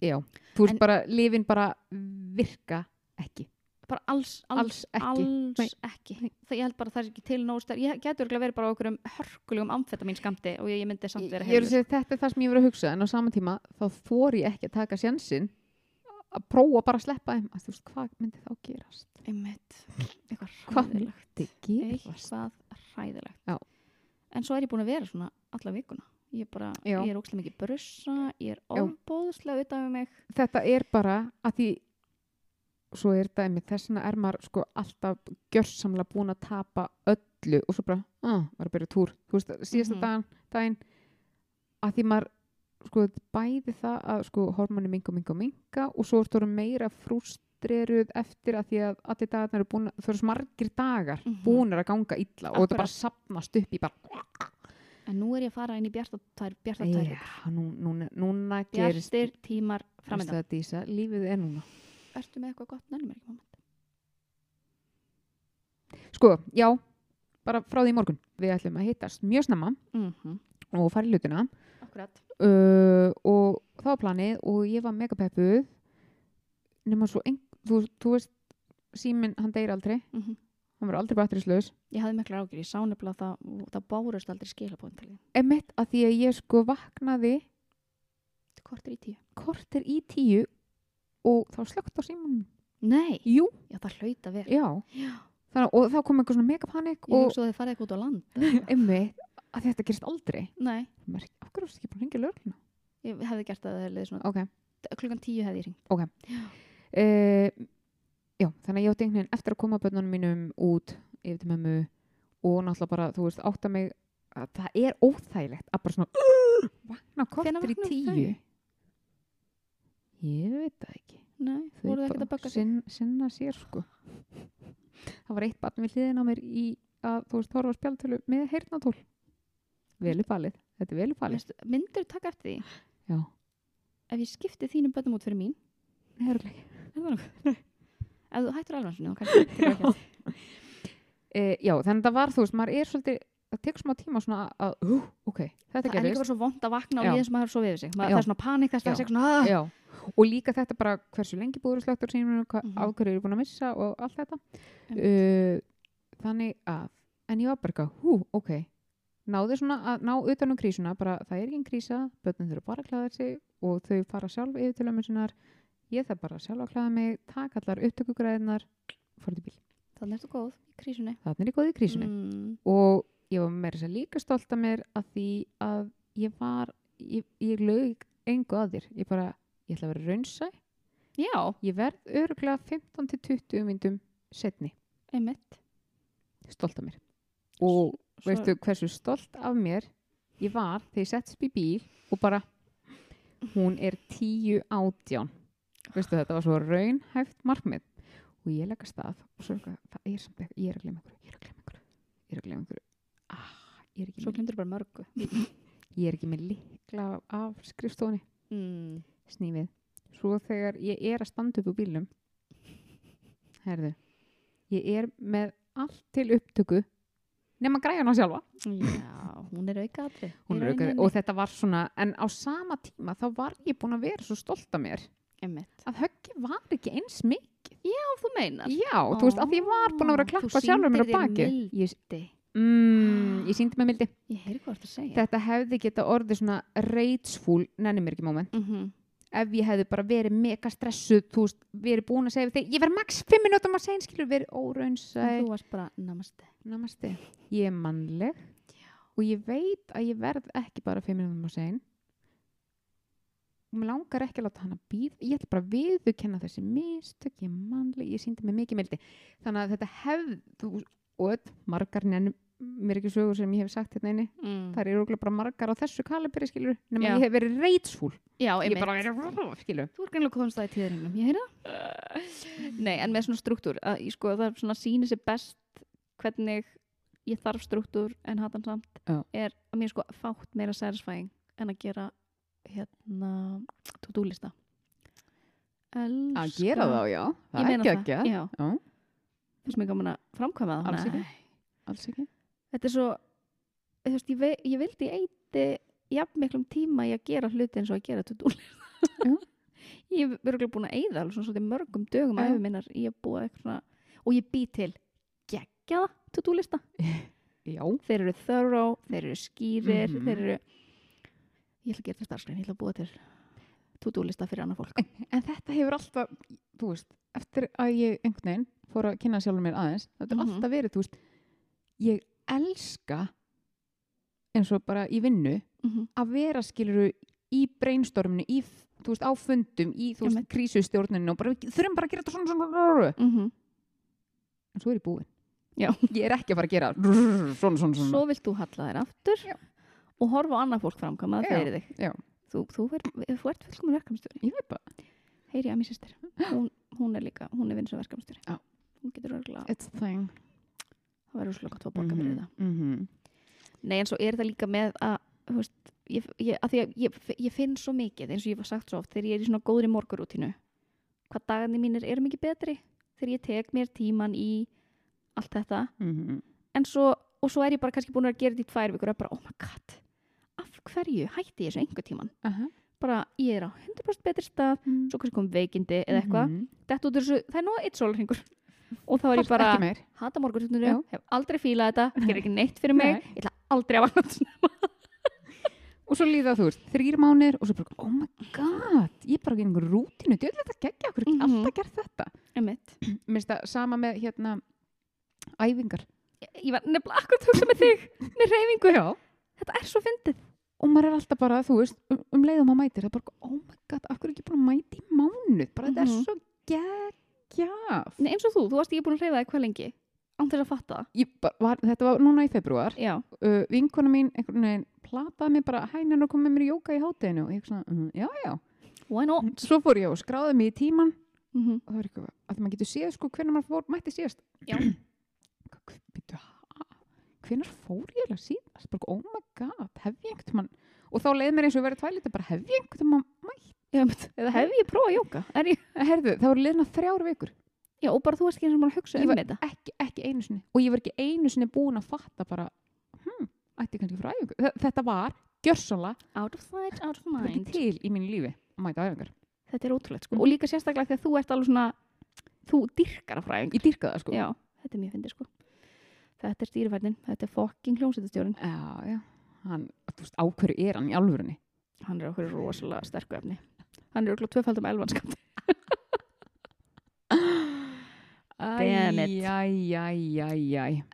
Já. Þú veist bara, lifin bara virka ekki. Bara alls, alls, Alls ekki. alls ekki. Ég held bara að það er ekki til nóg stær ég getur verið bara okkur hörkulegum amfetamin skamti og ég, ég myndi samt vera er segja þetta er það sem ég verið að hugsa en á sama tíma þá þór ég ekki að taka sjansinn að prófa bara að sleppa þeim. Að þú veist, hvað myndi þá gerast? Einmitt, eitthvað gerast? Eitthvað hræðilegt. Já. en svo er ég búin að vera svona alla vikuna. Ég bara, ég er ókslega mikið brussa ég er óbóðslega utan við mig. Þetta er bara að því svo er þetta einmitt þess vegna er maður sko alltaf gjörsamlega búin að tapa öllu og svo bara, ah, var að byrja túr þú veist, síðasta Mhm. daginn, daginn að því maður sko bæði það að sko hormoni minga minga minga og svo ertu meira frústreruð eftir að því að allir dagarnir eru búin það eru svo margir dagar Mhm. búinir að ganga illa og þetta Akkurat. bara sapnast upp í bara en nú er ég að fara inn í bjarta tær, bjarta tær Já, nú, núna, núna gerist bjartir tímar dísa, lífið er núna ertu með eitthvað gott nefnum mér ekki moment Sko, já, bara frá því morgun. Við ætlum að hittast mjög snemma mm -hmm. og fara í akkurat uh, og það var planið og ég var mega peppuð nema svo, ein, þú, þú veist, síminn, hann deyr aldrei, mm -hmm. hann verður aldrei batterislaus. ég hafði mikla ágjur, ég sá nefnilega að það, það bárust aldrei því Emmett að því að ég sko vaknaði hvort er í tíu? kortir í tíu og þá slögt á símannum. nei, Jú, já það hlaut að vera já. já. Þannig, og þá kom eitthvað svona mega panik ég og hugsa að þið farið eitthvað út á land Emmett að þetta gerist aldrei. nei, Maður, af hverju varstu ekki bara að hringja lögregluna? ég hefði gert það að það hefði svona Ok. klukkan tíu hefði ég ringt Uh, já, þannig að ég átti einhvern veginn eftir að koma börnunum mínum út yfir til mömmu og náttúrulega bara, þú veist, átta mig að það er óþægilegt að bara svona vakna kortir í vakna tíu þau? Ég veit það ekki. Nei, Þau voruð ekkert að baka sig? sinn, sinna sér sko. Það var eitt barn við hliðin á mér í að þú veist, horfa á spjaldtölu með heyrnatól vel uppalið, þetta er vel uppalið Veistu, myndir taka eftir því? Já, ef ég skipti þínum bönnum út fyrir mín? Er nokkuð? ef þú hættur alveg þá kannski tekur ekki eftir. e, já, þannig að það var, þú veist, maður er svolítið það tekur smá tíma svona að, uh, ok þetta það er líka gerist bara svo vond að vakna og líða sem maður svo við sig það er svona panik þess að Já. það er svona ah! Og líka þetta bara hversu lengi búður slögt á sínum, Mhm. af hverju er búin að missa og allt þetta. Uh, þannig að, en ég var bara eitthvað, hú, ok, náði svona að ná utan um krísuna, bara það er engin krísa, börnum þurfa bara að klæða sig og þau fara sjálf yfir til ömmu sinnar, ég þarf bara sjálf að klæða mig, taka allar upptökugræðinar, fara til bíl. þannig ertu góð í krísunni Þannig er ég góð í krísunni. mm. Og ég var meira að líka stolt af mér að því að ég var, ég, ég lög engu að þér, ég bara, ég ætla að vera raunsæ já, Ég verð öruglega 15-20 myndum setni, einmitt stolt af mér. Og Svo- veistu hversu stolt af mér ég var þegar ég settist upp í bíl og bara, hún er 10 átján. Veistu þetta var svo raunhæft markmið. Og ég legg að stað og svo er það ég er ég er að glemma einhverju, ég er að glemma einhverju. Ah, ég er ekki svo glemdur bara mörgu. Ég er ekki með likla af skrifstofunni, mm. snífið. Svo þegar ég er að standa upp úr bílnum, herðu, ég er með allt til upptöku nema græjana sjálfa. Já, hún er aukaðri og þetta var svona en á sama tíma þá var ég búin að vera svo stolt af mér. Einmitt, að höggi var ekki eins mikið. Já, þú meinar. Já, þú veist, að ég var búin að vera að Ó, klappa þú sjálfur mér á sýndir þér baki mildi. Mm, ég síndi með mildi. Þetta hefði geta orðið svona reitsfúl, nenni mér ekki moment mm -hmm. ef ég hefði bara verið mega stressuð þú veist, verið búin að segja þig. Ég verið max 5 minútum að segja skilur verið óraunsæ. Þú varst bara namaste. Namaste, ég er mannleg. Og ég veit að ég verð ekki bara 5 minútum að segja og mér langar ekki að láta hana býð ég ætla bara að viðurkenna þessi mistök. Ég er mannleg, ég síndi mig mikið mildi. Þannig að þetta hefð þú, öll margar nennum mér ekki sögur sem ég hef sagt hérna inni mm. það eru örugglega bara margar á þessu kalibri skilur nema ég hef verið reitsfúl já, ég einmitt bara verið skilur Þú er greinlega komast það í tíðarinnum, ég heyri það? Nei, en með svona struktúr, að ég sko það svona sýnir sér best hvernig ég þarf struktúr en hatan samt, Já. er að mér sko fátt meira satisfying en að gera hérna to-do lista. Elska. að gera þá, já, Ég það er ekki það, ekki já. já, Þess mér gaman að framkvæma það. Alls ekki. Þetta er svo, þú veist, ég, ve- ég vildi eiti jafn miklum tíma í að gera hluti eins og að gera. Já. ég hef verið búin að eyða alveg svona mörgum dögum að minnar í að búa eitthvað og ég bý til geggjaða to-do lista já, þeir eru thorough, þeir eru skýrir Mhm. þeir eru ég ætla að gera þetta starfsgrein, ég ætla að búa til to-do-lista fyrir annað fólk. en þetta hefur alltaf, þú veist, eftir að ég einhvern veginn fór að kynna sjálfur mér aðeins, þetta er Mhm. alltaf verið, þú veist, ég elska eins og bara í vinnu Mm að vera skiluru í brainstorminu, í, þú veist, á fundum, í, þú veist, krísustjórninu og bara, þurfum bara að gera þetta svona, svona, svona, -hmm. en svo er ég búin. Já. Ég er ekki að fara að gera svona, svona, svona. Svo vilt þú halla þér aftur Já. og horfa á annað fólk framkvæma það fyrir þig. já. Þú, þú, er, þú ert fullkomun verkefnstjóri. Ég veit bara, Heyri að mér sýstir. Hún, hún er líka, hún er vinsum verkefnstjóri. Já. Hún getur örgulega, it's a thing. Það verður slöka tvo borga fyrir það. Mm -hmm. Nei, en svo er það líka með að, þú veist, ég, ég, að að ég, ég finn svo mikið, eins og ég var sagt svo oft, þegar ég er í svona góðri morgurútínu, hvað dagarnir mínir eru mikið betri, þegar ég tek mér tíman í allt þetta, Mm en svo, og svo er ég bara kannski búin að gera þetta í tvær vikur og er bara, oh my god, af hverju hætti ég þessu einhver tíman? uh -huh. Bara, ég er á 100% betri stað, Mm. svo kannski kom veikindi eða eitthvað, Mhm. þetta út úr þessu, það er nú eitt sólringur. Og þá er ég bara, ekki hata morgunrútinu, Já. hef aldrei fílað þetta, gerir ekki neitt fyrir mig, Nei. ég ætla aldrei að vakna og svo líða þú veist, þrýr mánir og svo bara, oh my god ég er bara í einhver rútinu, þetta geggja okkur ekki Mhm. alltaf gert þetta mér finnst það sama með hérna æfingar ég var nefnilega akkur að hugsa með þig með reyfingu, Já. þetta er svo fyndið og maður er alltaf bara, þú veist, um, um leiðum að mætir það er bara, oh my god, hverju ekki að mæti í mánuð, bara þetta Mhm. er svo geggjaf Nei, eins og þú, þú varst ekki búin að reyfa þig hvað lengi án þess að fatta. Það. Var, þetta var núna í februar já, uh, vinkona mín einhvern veginn plataði mig bara hænan og kom með mér í jóka í hátteginu og ég svona, uh, já, já. Why not? Svo fór ég og skráði mig í tíman mm -hmm. og það var eitthvað, að maður getur séð sko hvernig maður fór, mætti. Býtu, hvernig fór ég eiginlega síðast? Bara, oh my god, hef ég mann og þá leið mér eins og verið tvælita bara hef ég einhvern mann mætt já, einmitt. eða hef ég prófað jóka er ég... herðu, það voru liðna þrjár vikur. Já, og bara þú varst ekki eins og maður að hugsa um þetta. ekki, ekki einu sinni. Og ég var ekki einu sinni búin að fatta bara hm, ætti kannski frá æfingu. Þe- þetta var gjörsanlega out of sight, out of mind. til í mínu lífi að mæta æfingar. Þetta er ótrúlegt sko, Mm. og líka sérstaklega þegar þú ert alveg svona þú dyrkar að fræðing ég dyrka það sko. Já, þetta er mjög fyndið sko. Þetta er stýrifærnin, þetta er fokking hljómsættastjórin já, já. hann, þú veist, á hverju er hann í alvörunni? Hann er okkur rosalega sterku efni hann er okkur tvöfaldum it. Æjæjæjæjæj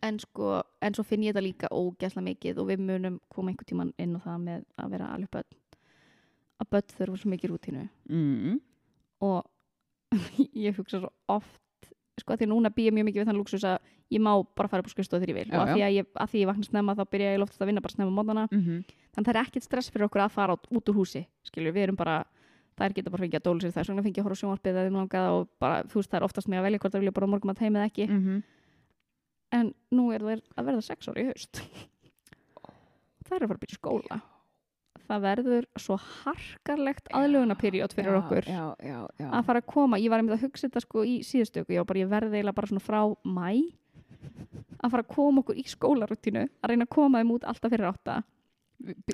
en sko, en svo finn ég þetta líka ógæsla mikið og við munum koma einhvern tíman inn á það með að vera alveg börn. Að börn þurfa svo mikið rútínu. Mm. og ég hugsa svo oft sko að því núna býja mjög mikið við þann luxus að ég má bara fara upp á skrifstofu þegar ég vil. Já, og að því að ég, að því ég vakna snemma þá byrja ég loftast að vinna bara snemma mótana Mm -hmm. þannig það er ekkert stress fyrir okkur að fara út, út úr húsi skilur, við erum bara þær geta bara fengið að dóla sér þær svona fengið að horfa sjónvarpið eða þeim langaða og bara, þú veist, það er oftast með að velja hvort það vilja bara morgum að heim eða ekki. Mm -hmm. en nú er það að verða sex ára í haust. Það er að fara að byrja skóla. Það verður svo harkarlegt aðlögunaperiód fyrir okkur. já, já, já. að fara að koma, ég var einmitt að hugsa þetta sko í síðustöku, ég ég verði eiginlega bara svona frá mæ að fara að koma okkur í skólarúttínu að reyna að koma þeim út alltaf fyrir átta.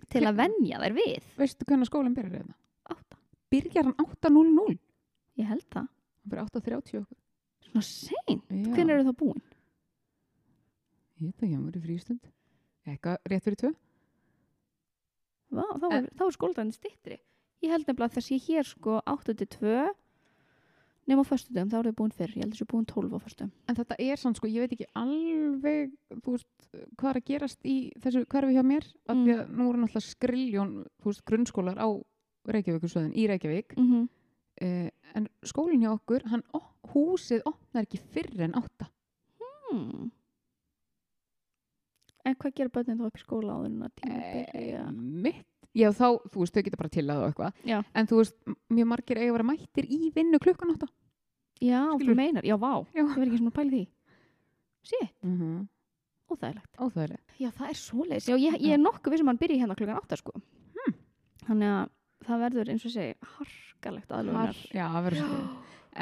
Til að venja þær við. Veistu hvernig skólinn byrjar hérna? Byrjar hann 8.00 ég held það. Hann byrjar 8.30 okkur svona sein, Já. hvernig eru það búin? ég veit ekki, hann verið frístund eitthvað rétt fyrir tvö? Vá, þá er, þá er skóldaginn stittri ég held nefnilega að þess ég hér sko 8-2 nema á föstudum, þá eru þau búin fyrr. Ég held þessu búin 12 á föstudum en þetta er sann sko, ég veit ekki alveg þú veist, hvað er að gerast í þessu hverfi hjá mér, af Mm. því að nú eru náttúrulega skriljón, þú veist, grunnskólar á Reykjavíkursöðin, í Reykjavík. Mm -hmm. uh, en skólinn hjá okkur hann, ó, húsið opnar ekki fyrr en átta. Hmm. en hvað gerir börnin þá upp í skóla en að tíma Eh, mitt já þá, þú veist, þau geta bara til að og eitthvað. En þú veist, mjög margir eiga að vera mættir í vinnu klukkan átta. Já, þú meinar, já, vá Já. ég verð ekki svona í því. Shit, mm -hmm. óþægilegt. Óþægilegt. Já, það er svoleiðis, já, ég, ég er nokkuð við sem hann byrja hérna klukkan 8 sko. Hmm. þannig að það verður eins og segi harkalegt aðlugunar já, það verður svo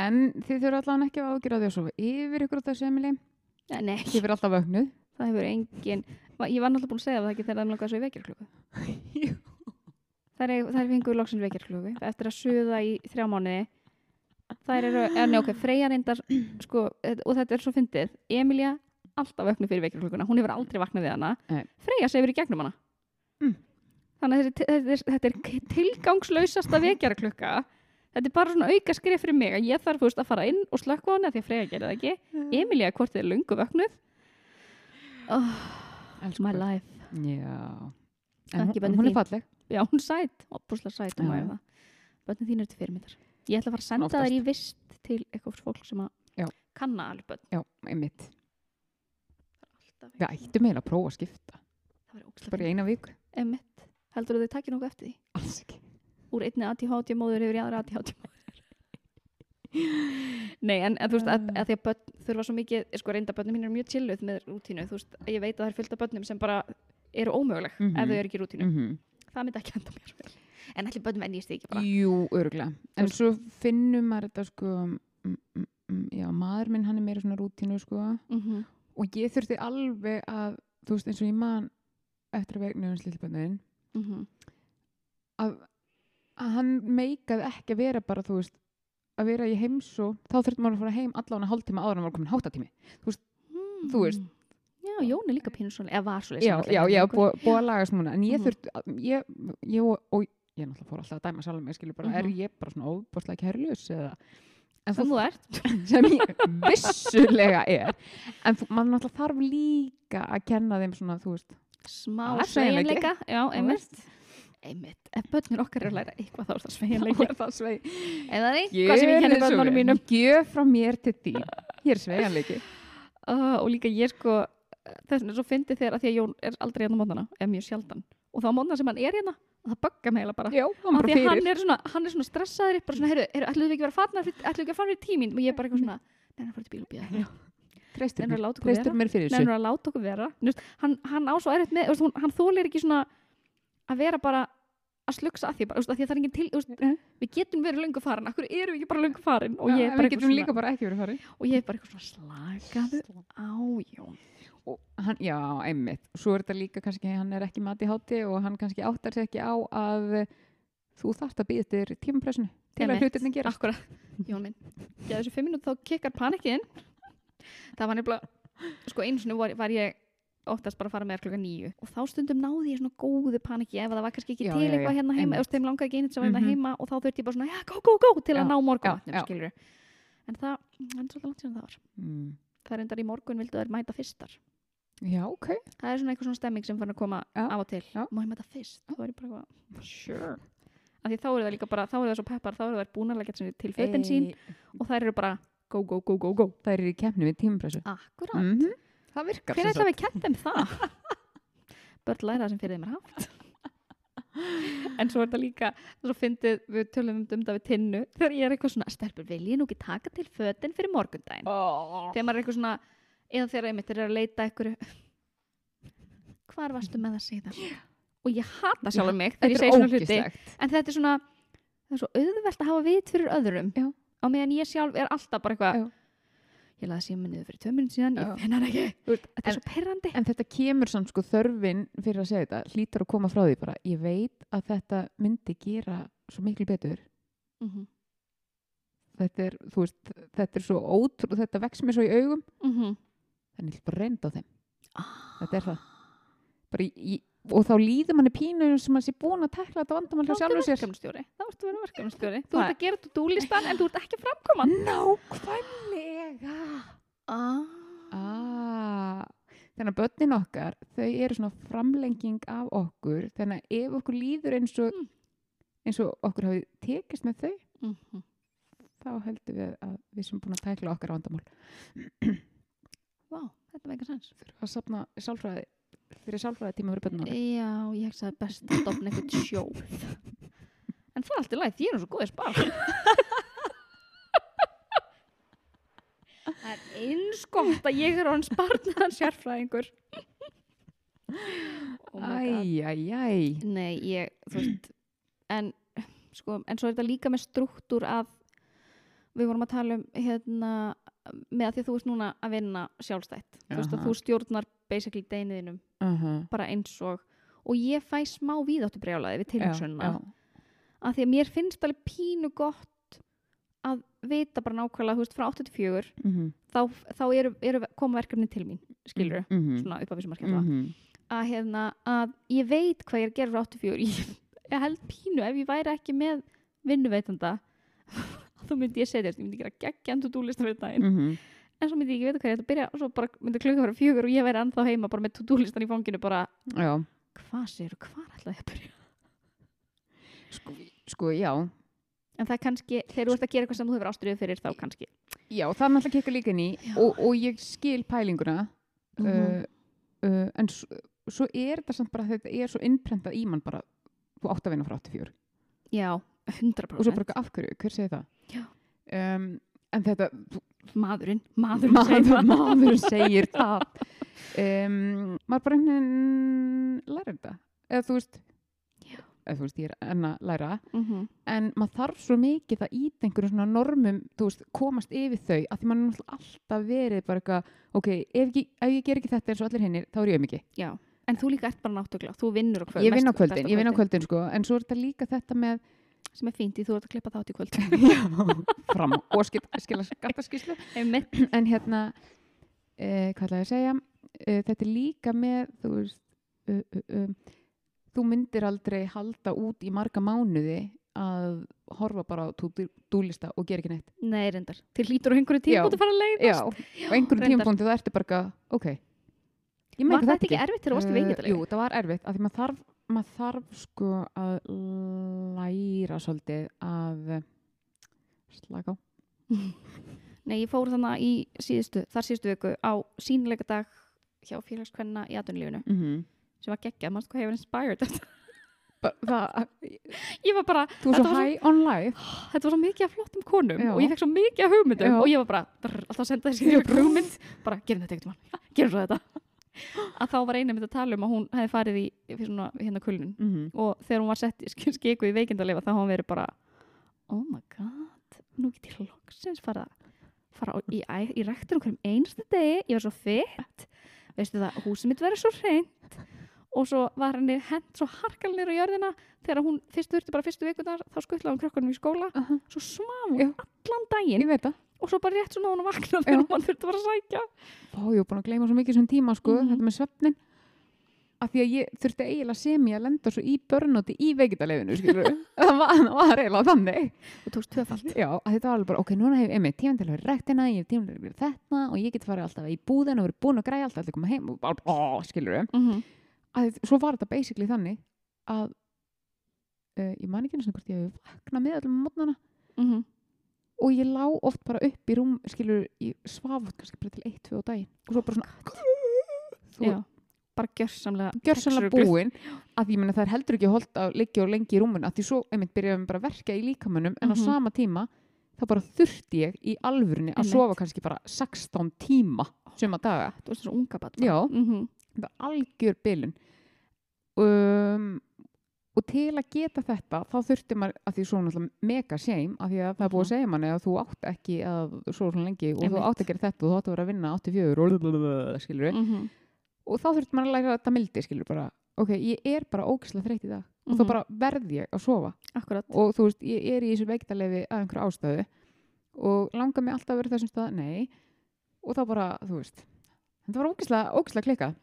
en þið þurfa allan ekki að ágjöra því að sofa yfir ykkur á þessu emili þið verður alltaf vögnuð það hefur engin ég var náttúrulega búin að segja það ekki þegar það langaði svo í vekjarklöku þær, er- þær fengur loksins vekjarklöku eftir að suða í þrjá mánuði. Þær eru, eða nei ok, Freyja reyndar sko, og þetta er svo fyndið. Emilia alltaf vöknu fyrir vekjarklökuna hún hefur aldrei vaknað við hana. Freyja sefur í gegnum hana. Mm. Þannig að þetta, er, þetta er tilgangslausasta vekjaraklukka þetta er bara svona auka skrif fyrir mig að ég þarf veist, að fara inn og slökka á hana því að Freyja gerir það ekki Emilía hvort þið er lungu vöknuð oh, Elsku my life Já. En hún, hún er falleg. já, hún er sæt, opuslega sæt hún Já. væri það. börnin þín eru til fyrirmyndar ég ætla að fara að senda þær í vist til eitthvað fólk sem Já. að kanna alveg börn Já, einmitt. Alltaf. Við ættum eiginlega að prófa að skipta. Bara í eina viku. Emitt, heldur þú þau takir nokkuð eftir því? Alls ekki. Úr einni ADHD móður yfir í aðra ADHD móður. Nei, en, en þú veist, að, að því að börn þurfa svo mikið, sko reynda börnum mín er mjög chilluð með rútínu, þú veist, ég veit að það er fullt af börnum sem bara eru ómöguleg Mhm. ef þau eru ekki í rútínu. Mm Það myndi ekki henda mér vel. En allir börnum ennýst ekki bara. Jú, örgulega. En svo finnum maður þetta sko, mm, mm, mm, já, maður minn hann er meira svona rútínu sko. Mm -hmm. Og ég þurfti alveg að, þú veist, eins og ég man eftir að vegna um slillbönnin, Mhm. að, að hann meikaði ekki að vera bara, þú veist, að vera í heimsó, þá þurfti maður að fara heim allan að hálftíma áður en maður komin háttatími. Þú veist. Mm. Já, Jón er líka pínu svona, eða var svo Já, já, já, búið að lagast núna. En ég Mhm. þurfti, ég, ég, og, og ég náttúrulega fór alltaf að dæma sjálf mig, skilur bara, er Mhm. ég bara svona óbúrslega kærljus eða, en Sem þú ert. sem ég vissulega er en þú- maður náttúrulega þarf líka að kenna þeim svona, þú veist Smá Það er sveigjanleika. Já, einmitt. Einmitt. Ef börnur okkar eru að læra eitthvað þá er það Þá sveigjanleiki. er það sveig Eða eitthvað sem ég kenni börnunum mínum. gjöf frá mér til því ég er sveigjanleiki. Uh, og líka ég sko þess vegna svo fyndi þegar að því að Jón er aldrei hérna á mótnana, eða mjög sjaldan. Og þá á mótnana sem hann er hérna, það bugga mig eiginlega bara. Já, hann bara hann er svona, hann er svona stressaður ætlum við ekki að ekki að fara fyrir tíminn? Og ég er bara eitthvað svona treystur mér, okkur mér fyrir þessu. að láta okkur vera. Hann, hann á svo erfitt með, þú veist, hún- hann þólir ekki svona að vera bara að slugsa að því, bara, að því að það er engin til við getum verið löngu farin, akkur erum við ekki bara löngu farin? Og ég er bara eitthvað svona, og ég er bara eitthvað svona slakaðu á Jón og hann, já, einmitt. Svo er þetta líka kannski, hann er ekki mati hátti og hann kannski áttar sig ekki á að þú þarft að býða þér tímapressinu til að hlutinni gera Akkurat, Jón minn Geða þessu fimm minút þá kikkar panikinn Það var nefnilega Sko einu sinni var, var ég oftast bara að fara með klukka nýju og þá stundum náði ég svona góðu paniki ef það var kannski ekki Já, til eitthvað hérna heima eða þeim langaði ekki einnig sem var hérna Mhm. heima og þá þurfti ég bara svona, já, go, go, go til að Já, ná já, morgunvatnum, já. skilur en það, það er svolítið langt síðan það var. Mm. það er endar í morgun vildu þær mæta fyrstar. Já, ok. Það er svona eitthvað svona stemming sem fann að koma Já, af og til, má ég mæta fyrst? Þá er ég bara sure. Þá eru það líka bara, þá eru það eru það eru go, go, go, go, go. Það er í kemni við tímapressu. Akkurát, mm það virkar hver sem ætla við kent þeim það? Börn læra það sem fyrir þeim er haft En svo er þetta líka svo fyndið, við tölum um þetta við tinnu. Þegar ég er eitthvað svona, stelpur, vil ég nú ekki taka til fötin fyrir morgundaginn? Oh. þegar maður er eitthvað svona, eða þegar einmitt er að leita eitthvað hvar varstu með það síðan og ég hata sjálfur mig þegar ég segi svona hluti. en þetta er svona, það er svo auðvelt að hafa vit fyrir öðrum. Já. Á meðan ég sjálf er alltaf bara eitthvað ég laði síðan minnið fyrir minn síðan, ég finn hann ekki. Þetta er svo perrandi en þetta kemur samt sko þörfin fyrir að segja þetta hlýtur að koma frá því bara. Ég veit að þetta myndi gera svo miklu betur. Mm -hmm. þetta er, þú veist, þetta er svo ótrú þetta vex mér svo í augum. Mm -hmm. þannig ég vil bara reynda á þeim. Ah. þetta er það. Bara í, og þá líður manni pínu sem að sé búin að tekla þetta vandamál hjá sjálfur sér. Þá ertu að vera verkefnastjóri Þú ert að gera þetta dúlistan en þú ert ekki að framkoma nákvæmlega. Ah. ah, þannig að börnin okkar þau eru svona framlenging af okkur. Þannig að ef okkur líður eins og Mm. eins og okkur hafi tekist með þau mm -hmm. þá heldum við að við sem búin að tækla okkar vandamál. Vá, þetta meikar sens. Fyrir að sapna sálfræði fyrir sálfræði tíma fyrir börnum okkar. Já, ég sagði best að stopna eitthvað sjóð. En það er alltaf læg, því er nú svo góðið spar Það er eins gott að ég er án sparnaðan sérfræðingur. Oh my god. æj, æj, æj. Nei, ég, þú veist en, sko, en svo er þetta líka með struktúr að við vorum að tala um hérna með að því að þú ert núna að vinna sjálfstætt. Þú veist að Aha. þú stjórnar basically deginniðinum uh -huh. bara eins og og ég fæ smá víðáttu brjálaði við tilhengsunna að því að mér finnst alveg pínu gott að vita bara nákvæmlega þú veist frá 84 mm -hmm. þá, þá eru, eru koma verkefni til mín skilur mm -hmm. svona upp af þessum markið mm -hmm. að, hérna, að ég veit hvað ég er að gera frá 84 ég, ég held pínu ef ég væri ekki með vinnuveitanda þá myndi ég setjast, ég myndi gera geggjandi to-do-lista fyrir daginn mm en svo myndi ég ekki veit hvað ég ætti að byrja. Og svo bara myndi klukka fyrir fjögur og ég væri ennþá heima bara með to-do-listan í fanginu bara já, hvað séu, hvað ætlaði ég að byrja? Sko, sko, já. En það kannski, þegar þú ert að gera eitthvað sem þú hefur ástriðið fyrir þá kannski. Já, það er náttúrulega kekka líka inn í. Og, og ég skil pælinguna Mhm. uh, uh, en svo, svo er þetta samt bara þetta er svo innprentað í mann bara þú átt að vinna frá 84 já, 100% og svo bara af hverju, hver segir það? Um, en þetta maðurinn, maðurinn segir maður, það. maður segir það um, maður bara veginn læra þetta. Eða þú veist eða þú veist, ég er enn að læra. Mhm. en maður þarf svo mikið að íta einhverjum svona normum, veist, komast yfir þau að því maður alltaf verið bara eitthvað, ok, ef, ekki, ef ég ger ekki þetta eins og allir hinnir, þá er ég mikið já, en þú líka ert bara náttúrulega þú vinnur á kvöld ég vinn á mest- kvöldin, ég vinn á kvöldin sko. En svo er þetta líka þetta með sem er fínt í þú ert að klippa þátt í kvöld. Já, fram og skil, skila skattaskíslu en hérna uh, hvað ætlaði að segja? Uh, þetta er líka með þú veist uh, þú myndir aldrei halda út í marga mánuði að horfa bara á dúlista og gera ekki neitt. Nei, reyndar, til hlýtur á einhverju tíma að fara að leiðast já, og einhverjum reyndar. tímapunkti það ertu bara ok. Var þetta ekki. erfitt þegar þú varst í Uh, veikindalegi? jú, það var erfitt af því maður þarf, maður þarf sko að læra svolítið að slaka á. Nei, ég fór þannig í síðustu, þar síðustu viku á sínilega dag hjá félagskvenna í atvinnulífinu. Mm -hmm. sem var geggjað, mannstu hvað hefur inspired ég var bara, þú svo var svo- high on life. Þetta var svo mikið af flottum konum Já. og ég fekk svo mikið af hugmyndum Já. og ég var bara, drr, alltaf að senda þessi hugmynd, bara, gerum þetta eitthvað mann, gerum svo þetta að þá var eina mynd að tala um að hún hefði farið í fyrir svona hérna kulnun. Mm -hmm. og þegar hún var sett í sk- skiku í veikindaleifa þá hún verið bara oh my god, nú get ég loksins fara, fara á, í, í rektur um einstu degi, ég var svo fett. Veistu það, húsið mitt verið svo hreint. Og svo var henni hent svo harkalnir á jörðina. Þegar hún fyrst þurfti bara fyrstu vikunar þá skuttlaði hún krökkunum í skóla. Svo svaf hún allan daginn og svo bara rétt svona hún að vakna þegar hún þurfti bara að sækja. Ó, ég var búin að gleyma svo mikið sem tíma sko, Mhm. þetta með svefnin af því að ég þurfti eiginlega sem ég að lenda svo í börnóti í veikindalefinu skilur það var, var eiginlega þannig. Og tókst tvöfald já, að þetta var alveg bara, ok, núna hef ég einmitt tíma til að vera rektina, ég hef tíma til að vera þetta og ég get farið alltaf í búðin og verið búin að græja alltaf allir koma heim og bara, ó, skilur mm -hmm. að svo var þetta basically þannig að uh, ég man ekki eins og hvort ég hef vaknað með allum mótnana Mhm. Og ég lá oft bara upp í rúm skilur, ég svaf kannski bara til 1-2 á daginn. Og svo bara svona þú Já, bara gjörsamlega gjörsamlega kexrugluð. búin að ég menna það er heldur ekki holdt að liggja og lengi í rúmun að því svo einmitt byrjaðum bara að verka í líkamönnum en á Mhm. sama tíma þá bara þurfti ég í alvörunni að sofa kannski bara 16 tíma suma daga. Þú veist þessu unga bat Já. mm -hmm. það er algjör bylun um, og til að geta þetta þá þurfti maður að því svo náttúrulega mega shame af því að það er búið að Mhm. segja manni að þú átt ekki að svo svona lengi og þú Einmitt. átt að gera þetta og þú átt að vera að vinna 84 og skilur Mm og þá þurfti maður að læra þetta mildi skilur bara ok, ég er bara ógislega þreytt í dag. Og þá Mhm. bara verð ég að sofa. Akkurat. Og þú veist, ég er í þessu veiktarlefi af einhverju ástæðu og langar mig alltaf að vera þessum stað, nei. Og þá bara, þú veist þetta var ógislega, ógislega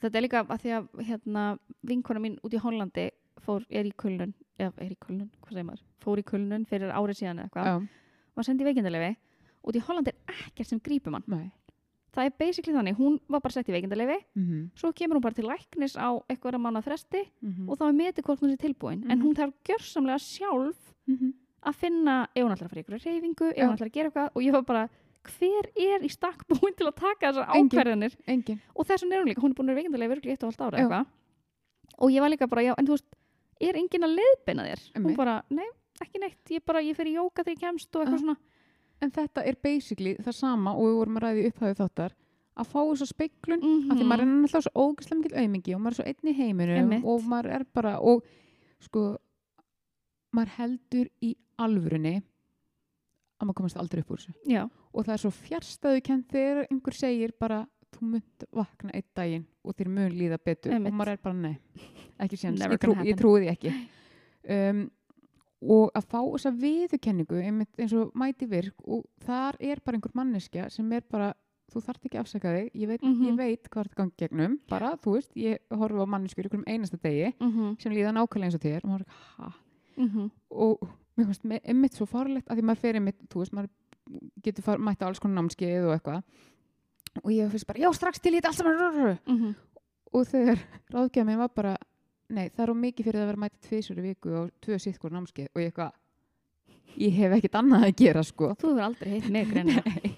þetta er líka að því að hérna, vinkona mín út í Hollandi fór, er í kulnun eða er í kulnun, hvað segir maður? Fór í kulnun fyrir árið síðan eða eitthvað. Var sendið í veikindalefi út í Hollandi er ekkert sem grípur mann. Nei. Það er basically þannig, hún var bara sett í veikindalefi mm -hmm. svo kemur hún bara til læknis á eitthvað manna fresti Mm og þá er metið hvort hún sé tilbúin. En Mhm. hún þarf gjörsamlega sjálf -hmm. að finna ef hún ætlar að fara ykkur reyfingu ef hún ætlar að gera eitthvað. Og ég var bara hver er í stakk búin til að taka þessar ákverðinir og þess vegna er hún líka, hún er búin að vera veikindalegi virkulega eitt og halvt ára og ég var líka bara, já, en þú veist er enginn að leiðbeina þér Einmitt. hún bara, nei, ekki neitt, ég bara, ég fer í jóka þegar ég kemst og eitthvað Já. svona en þetta er basically það sama og við vorum að ræði upphæðu þáttar að fá þess að speiklun mm af því maður er náttúrulega svo ógæslega mikil auðmingi og maður er svo einn í heiminum Einmitt. og maður er bara og sko maður heldur í alvörunni að maður komast aldrei upp úr þessu og það er svo fjärstæðu kent þegar einhver segir bara þú munt vakna einn daginn og þér mun líða betur. Einmitt. og maður er bara nei, ekki Never ég, trú, ég trúi því ekki. Um, og að fá þessa viðurkenningu eins og mæti virk og þar er bara einhver manneskja sem er bara þú þarft ekki afsaka þig. Ég veit, Mhm. ég veit hvað þetta gangi gegnum. Bara, þú veist, ég horfi á manneskur ykkur um einasta degi Mhm, sem líða nákvæmlega eins og þér. Og maður er ekki, ha? Mhm, og mér finnst einmitt svo farlegt að því maður fer einmitt, þú veist, maður getur far, mætt á alls konar námskeið og eitthvað og ég finnst bara, já, strax til þetta allt saman mhm. og þegar ráðgjöfum minn var bara nei, það er á mikið fyrir að vera mætt tvisur í viku og tvö sittkor námskeið og ég eitthvað ég hef ekkert annað að gera sko Þú hefur aldrei heitt mig. Nei.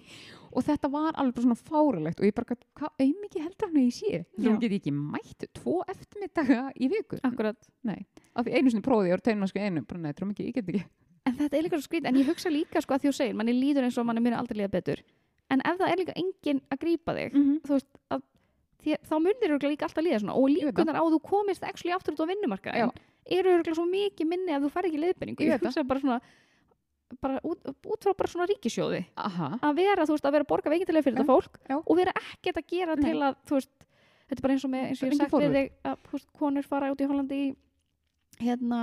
og þetta var alveg svona fáralegt og ég bara, hvað auðmikið heldur hann að ég sé þú get ekki mætt tvo eftirmiddaga í viku Akkurat. af því einu sinni prófið ég og tegna sko einu bara nei, trúum ekki, ég get ekki En þetta er líka svo skrít, en ég hugsa líka sko að því þú segir, manni líður eins og manni muni aldrei líða betur. En ef það er líka enginn að grípa þig, -hmm. þú veist, að, því, þá munir þú líka alltaf líða svona og líkunar á að þú komist actually aftur út á vinnumarkaðin eru örugglega svo mikið minni ef þú fær ekki leiðbenningu. Ég veit það. bara svona, bara út, út frá bara svona ríkisjóði. aha, Að vera, þú veist, að vera að borga veikindilega fyrir Já, þetta fólk já. og vera ekkert að gera Nei. til að, þú veist, þetta er bara eins og, með, eins og ég hef sagt við þig að veist, konur fara út í Hollandi hérna,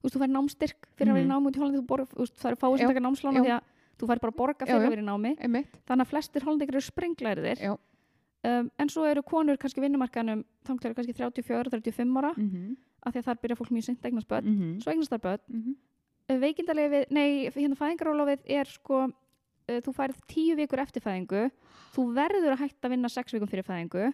þú veist, þú fær námstyrk fyrir að vera í Mhm. námi út í Hollandi, þú, borg, þú veist, það eru fáið sem taka námslána því að þú fær bara að borga Já, fyrir já. að vera í námi einmitt þannig að flestir Hollandingar eru sprenglæriðir Já. um, en svo eru konur kannski vinnumarkanum þanglega kannski 34-35 ára mm -hmm. af því að þar byrja fólk mjög sint eignast börn Mm -hmm. svo eignast þar börn Mm -hmm. Uh, veikindalefið, nei, hérna fæðingarólofið er sko, uh, þú færið tíu vikur eftir fæðingu, þú verður að hætta að vinna sex vikum fyrir fæðingu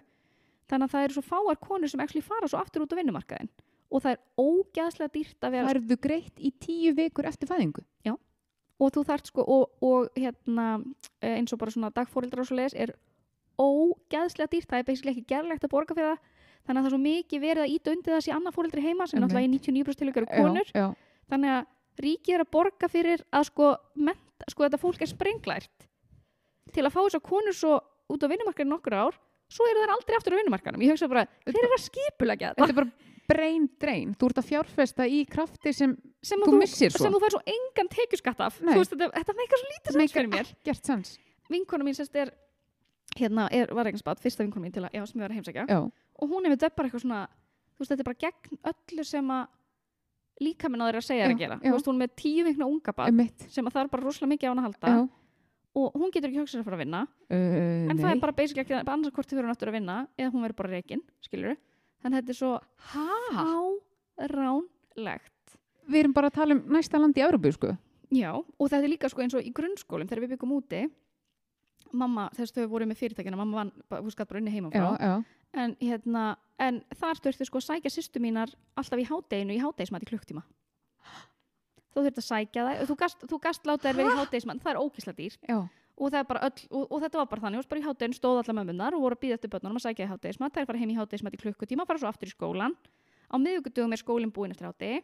þannig að það eru svo fáar konur sem actually fara svo aftur út á vinnumarkaðin og það er ógæðslega dýrt að vera Færðu greitt í tíu vikur eftir fæðingu? Og þú þarft sko og, og hérna eh, eins og bara svona dagfórildrar og svo leiðis er ógæðslega dýrt, það er basically ekki gerlegt að borga fyrir það. Þannig að það er svo mikið verið að íta undir þessi annað fórildri heima sem náttúrulega í 99% tilvík eru konur Já, já. þannig að ríkið er að borga fyrir að sko, menta, sko þetta fólk er sprenglært til að fá þess að konur svo út á vinnumarkaðin nokkur ár svo eru þær aldrei aftur á vinnumarkaðinum ég hugsa bara, hver er að skipulegja þetta er bara brain drain. Þú ert að fjárfesta í krafti sem sem þú missir svo. sem þú fær svo engan tekjuskatt af veist, þetta, þetta meikar svo lítið sens fyrir mér Gert sens. vinkona mín sérst er hérna, er, var eitthvað spátt, fyrsta vinkona mín til að, já, sem ég var að heimsækja Já. og hún hefur döpp bara eitthvað svona þú veist, þetta er bara gegn öllu sem að líkaminn á þeirra að segja þér að gera já. þú veist, hún er með tíu vikna unga barn sem að það er bara rosalega mikið á hann að halda Já. og hún getur ekki hugsað sér að fara að vinna Uh, en nei. það er bara basically ekki, annars hvort þau verður náttúrulega að vinna eða hún verður bara reikin, skilur þannig að þetta er svo Hæ? áránlegt Við erum bara að tala um næsta land í Európu, sko. já, og þetta er líka sko eins og í grunnskólum þegar við byggum úti mamma, þess að þau voru með fyrirtækina mamma hún skatt bara unni heima Já, frá já. en, hérna, en þar þurftu sko að sækja sýstu mínar alltaf í hádeginu í hádegismat í klukktíma þú þurftu að sækja það þú gast, þú gast láta þær verið í hádegismat það er ókísla dýr Já. Og, öll, og, og þetta var bara þannig, bara í hádeginu stóð allar mömmunar og voru að býða eftir börnunum að sækja í hádegismat þær fara heim í hádegismat í klukkutíma, fara svo aftur í skólan á miðvikudugum er skólinn búinn eftir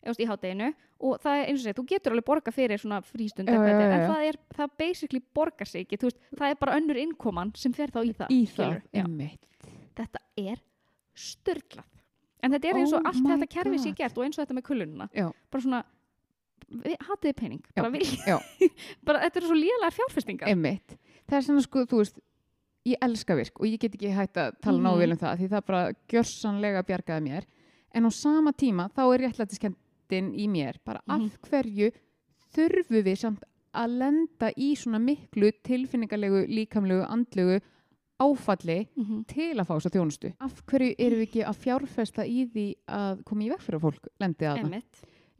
veist, í hádeginu og það er eins og segja, þú getur alveg borga fyrir svona frístund Já, já, já, en það er, það basically borgar sig ekki, veist, það er bara önnur innkoman sem fer þá í það, Í það. Einmitt. þetta er störglað en þetta er eins og Oh allt my þetta kerfi sé God. gert og eins og þetta með kulununa bara svona hatiði pening Já, bara, bara þetta eru svo lélega fjárfestingar Einmitt. Það er svona, sko, þú veist, ég elska virk og ég get ekki hægt að tala Mhm. nógu vel um það því það bara gjörsanlega bjargaði mér. En á sama tíma þá er réttlætiskendin í mér bara Mhm. af hverju þurfum við samt að lenda í svona miklu tilfinningarlegu, líkamlegu, andlegu áfalli mm -hmm. til að fá þess að þjónustu. Af hverju erum við ekki að fjárfesta í því að koma í veg fyrir fólk lendi að það?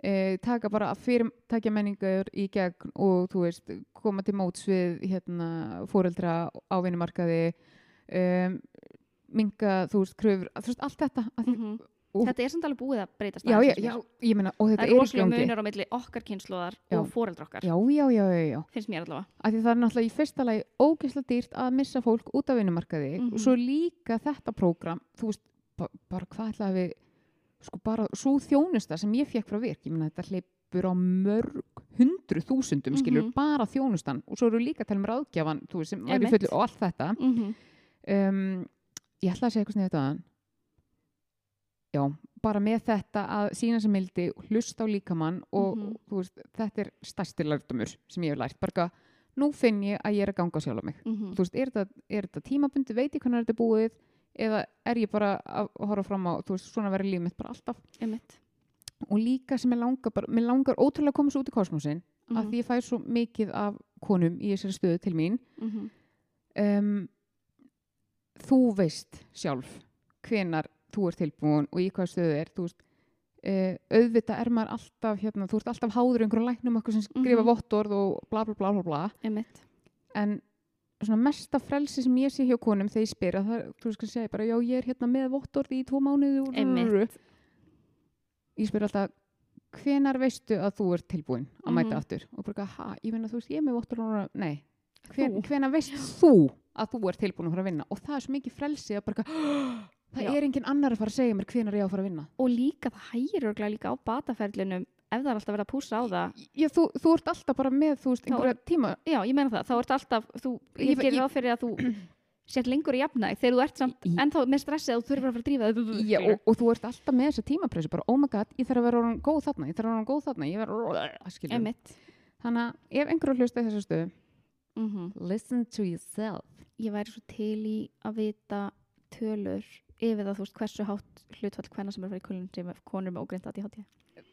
Eh, taka bara fyrirtækja menningar í gegn og þú veist, koma til móts við hérna, fóreldra á vinnumarkaði um, minga, þú veist, kröfur, þú veist, allt þetta. Mm -hmm. Og- þetta er samt alveg búið að breytast Já, já, já, ég meina, og þetta það er er í gangi. munur á milli okkar kynnslóðar og fóreldra okkar Já, já, já, já, já. finnst mér allavega Af því það er náttúrulega í fyrsta lagi ógeðslega dýrt að missa fólk út af vinnumarkaði Mhm. og svo líka þetta prógram, þú veist, ba bara hvað ætlaði við, sko bara svo þjónusta sem ég fekk frá virk, ég meina þetta hleypur á mörg hundru þúsundum, skilur, Mhm. bara þjónustan og svo eru líka að tala um ráðgjafan, þú sem væri Einmitt. fullur og allt þetta. mm -hmm. Um, ég ætlaði að segja eitthvað sniðið þetta Já, bara með þetta að sína sem mildi, hlusta á líkamann og Mhm. þú veist, þetta er stærsti lærdumur sem ég hef lært, bara nú finn ég að ég er að ganga sjálf á mig Mm þú veist, er þetta, er þetta tímabundi, veit ég hvernig þetta er búið eða er ég bara að horfa fram á, þú veist, svona verið líf mitt bara alltaf Einmitt. og líka sem ég langar bara, mér langar ótrúlega að koma svo út í kosmosin Mhm. að því ég fæ svo mikið af konum í þessari stöðu til mín Mhm. um, þú veist sjálf hvenar þú ert tilbúin og í hvað stöðu er þú veist uh, auðvitað er maður alltaf hérna, þú ert alltaf háður einhverjum læknum okkur sem skrifa Mhm. vottorð og bla bla bla bla bla en mesta frelsi sem ég sé hjá konum þegar ég spyr að það, þú skal segja bara já ég er hérna með vottorð í tvo mánuði og Einmitt. ég spyr alltaf hvenar veistu að þú ert tilbúin að mæta Mhm. aftur? Og bara ha, ég meina þú veist ég er með vottorð og nei, hven, hvenar veist þú að þú ert tilbúin að fara að vinna? Og það er svo mikið frelsi að bara það Já. er engin annar að fara að segja mér hvenar ég á að fara að vinna. Og líka það hægir örglega líka á bataferlinum ef það er alltaf verið að púsa á það já, þú, þú ert alltaf bara með þú veist einhverja tíma já, ég meina það, þá ert alltaf þú, Ég- ég gerir ég- ráð fyrir að þú sért lengur í jafnæg þegar þú ert samt ennþá með stressið og þú þurfir að fara að drífa þig Já, og, og þú ert alltaf með þessa tímapressu bara, oh my god, ég þarf að vera orðin góð þarna ég þarf að vera orðin góð þarna, ég verð skilur. Einmitt. þannig að ef einhver að hlusta í þessu stöðu Mhm. listen to yourself ég væri svo til í að vita tölur yfir það þú veist hversu hátt hlutfall hvenna sem er að fara í kulun sem er konur með ógrind ADHD mjög hátt, Ég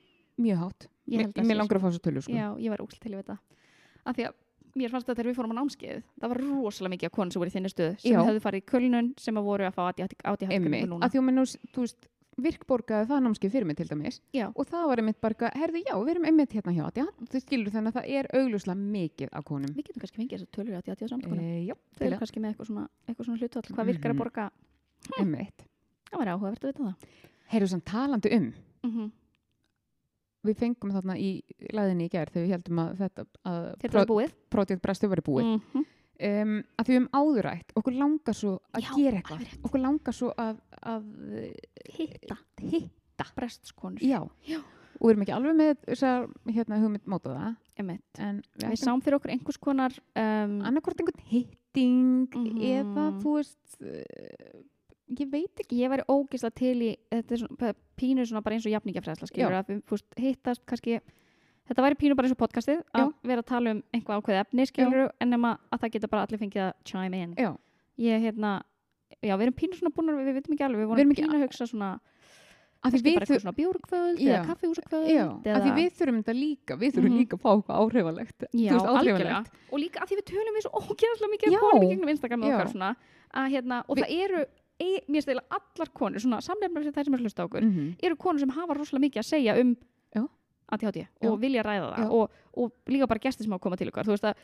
held að mér langar að fá þessu tölu sko. já, ég var ógrind til í vita. Af því að mér fannst að þegar við fórum á námskeið það var rosalega mikið af konur sem voru í þinni stöð sem Já. hefðu farið í kulnun sem að voru að fá að að þú veist virkborgaði það námskeið fyrir mig til dæmis Já. og það var einmitt bara, herðu já, við erum einmitt hérna hjá já, þú skilur þannig að það er augljóslega mikið af konum. Við getum kannski fengið þessar tölur í ADHD á samkona e, já, þau eru að, kannski með eitthvað svona, eitthvað svona hlutfall hvað virkar að Mhm. borga. Einmitt. Það var áhugavert að vita það. Heyrðu samt talandi um mm við fengum þarna í læðinni í gær þegar við heldum að þetta að þetta er búið. Project Brestu væri búið. Mm -hmm. um, að því við um áðurætt okkur langar svo að Já, gera eitthvað. okkur langar svo að, að hitta. hitta. Já. og við erum ekki alveg með þessar hérna hugmynd mótaða en við, við sáum fyrir okkur einhvers konar um, annarkort einhvern hitting Mhm. eða þú veist ég veit ekki ég væri ógislega til í þetta er svona, pínu svona bara eins og jafningjafræðsla skilur Já. að við fúst, hittast kannski þetta væri pínu bara eins og podcastið að Já. vera að tala um einhvað ákveð efni skilur en nema að það geta bara allir fengið að chime in já, ég hérna já við erum pínu svona búin við, við vitum ekki alveg við vorum pínu að hugsa svona að því við bara þur- eitthvað svona bjórkvöld Já. eða kaffihúsakvöld Já, eða, að því við þurfum þetta líka, við þurfum Mhm. líka að fá eitthvað áhrifalegt já, algjörlega og líka að því við tölum við svo ógeðslega mikið Já. af konum í gegnum Instagram Já. okkar svona að hérna og Vi- það eru mér stila allar konur svona samlefnar sem þær sem er að hlusta á okkur Mhm. eru konur sem hafa rosalega mikið að segja um. ADHD og vilja ræða það og, og líka bara gestir sem hafa komað til okkar. Þú veist að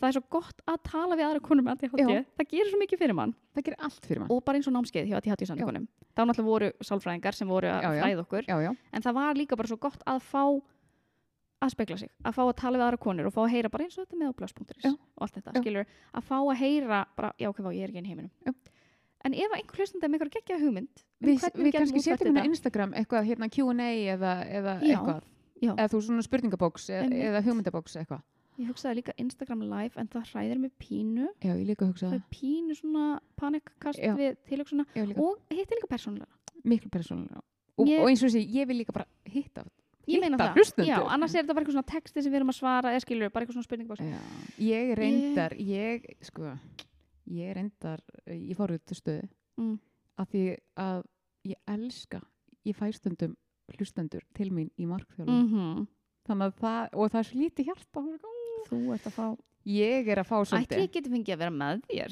það er svo gott að tala við aðra konur með ADHD það gerir svo mikið fyrir mann. Það gerir allt fyrir mann. Og bara eins og námskeið hjá ADHD samtökunum þá náttúrulega voru sálfræðingar sem voru að fræða okkur. Já, já, en það var líka bara svo gott að fá að spekla sig, að fá að tala við aðra konur og fá að heyra bara eins og þetta með á Já. og allt þetta, skilur, að fá að heyra bara, já, ok, vá, ég er ekki einn í heiminum. Já. En ef einhver hlustandi er með eitthvað geggja hugmynd um við, við kannski setjum hérna. Instagram eitthvað hérna Q&A eða, eða Já. eitthvað Já. eða þú svona spurningabóks eða, Einmitt. eða hugmyndabóks eitthvað Ég hugsaði líka Instagram live en það hræðir mig pínu. já, ég líka hugsa Það er pínu svona panikkast við tilöksuna og hitti líka persónulega. miklu persónulega og, Ég- og eins og þessi, ég vil líka bara hitta Ég meina Hitta. Já, annars er þetta bara eitthvað svona texti sem við erum að svara eða skilur bara eitthvað svona spurningabóks. já. ég reyndar, ég sko, ég reyndar ég fór út til stöðu Mm. af því að ég elska ég fæ stundum hlustendur til mín í markþjálfum Mm þannig að það, og það er svo lítið hjarta Þú ert að fá... ég er að fá svolítið. Ég geti fengið að vera með þér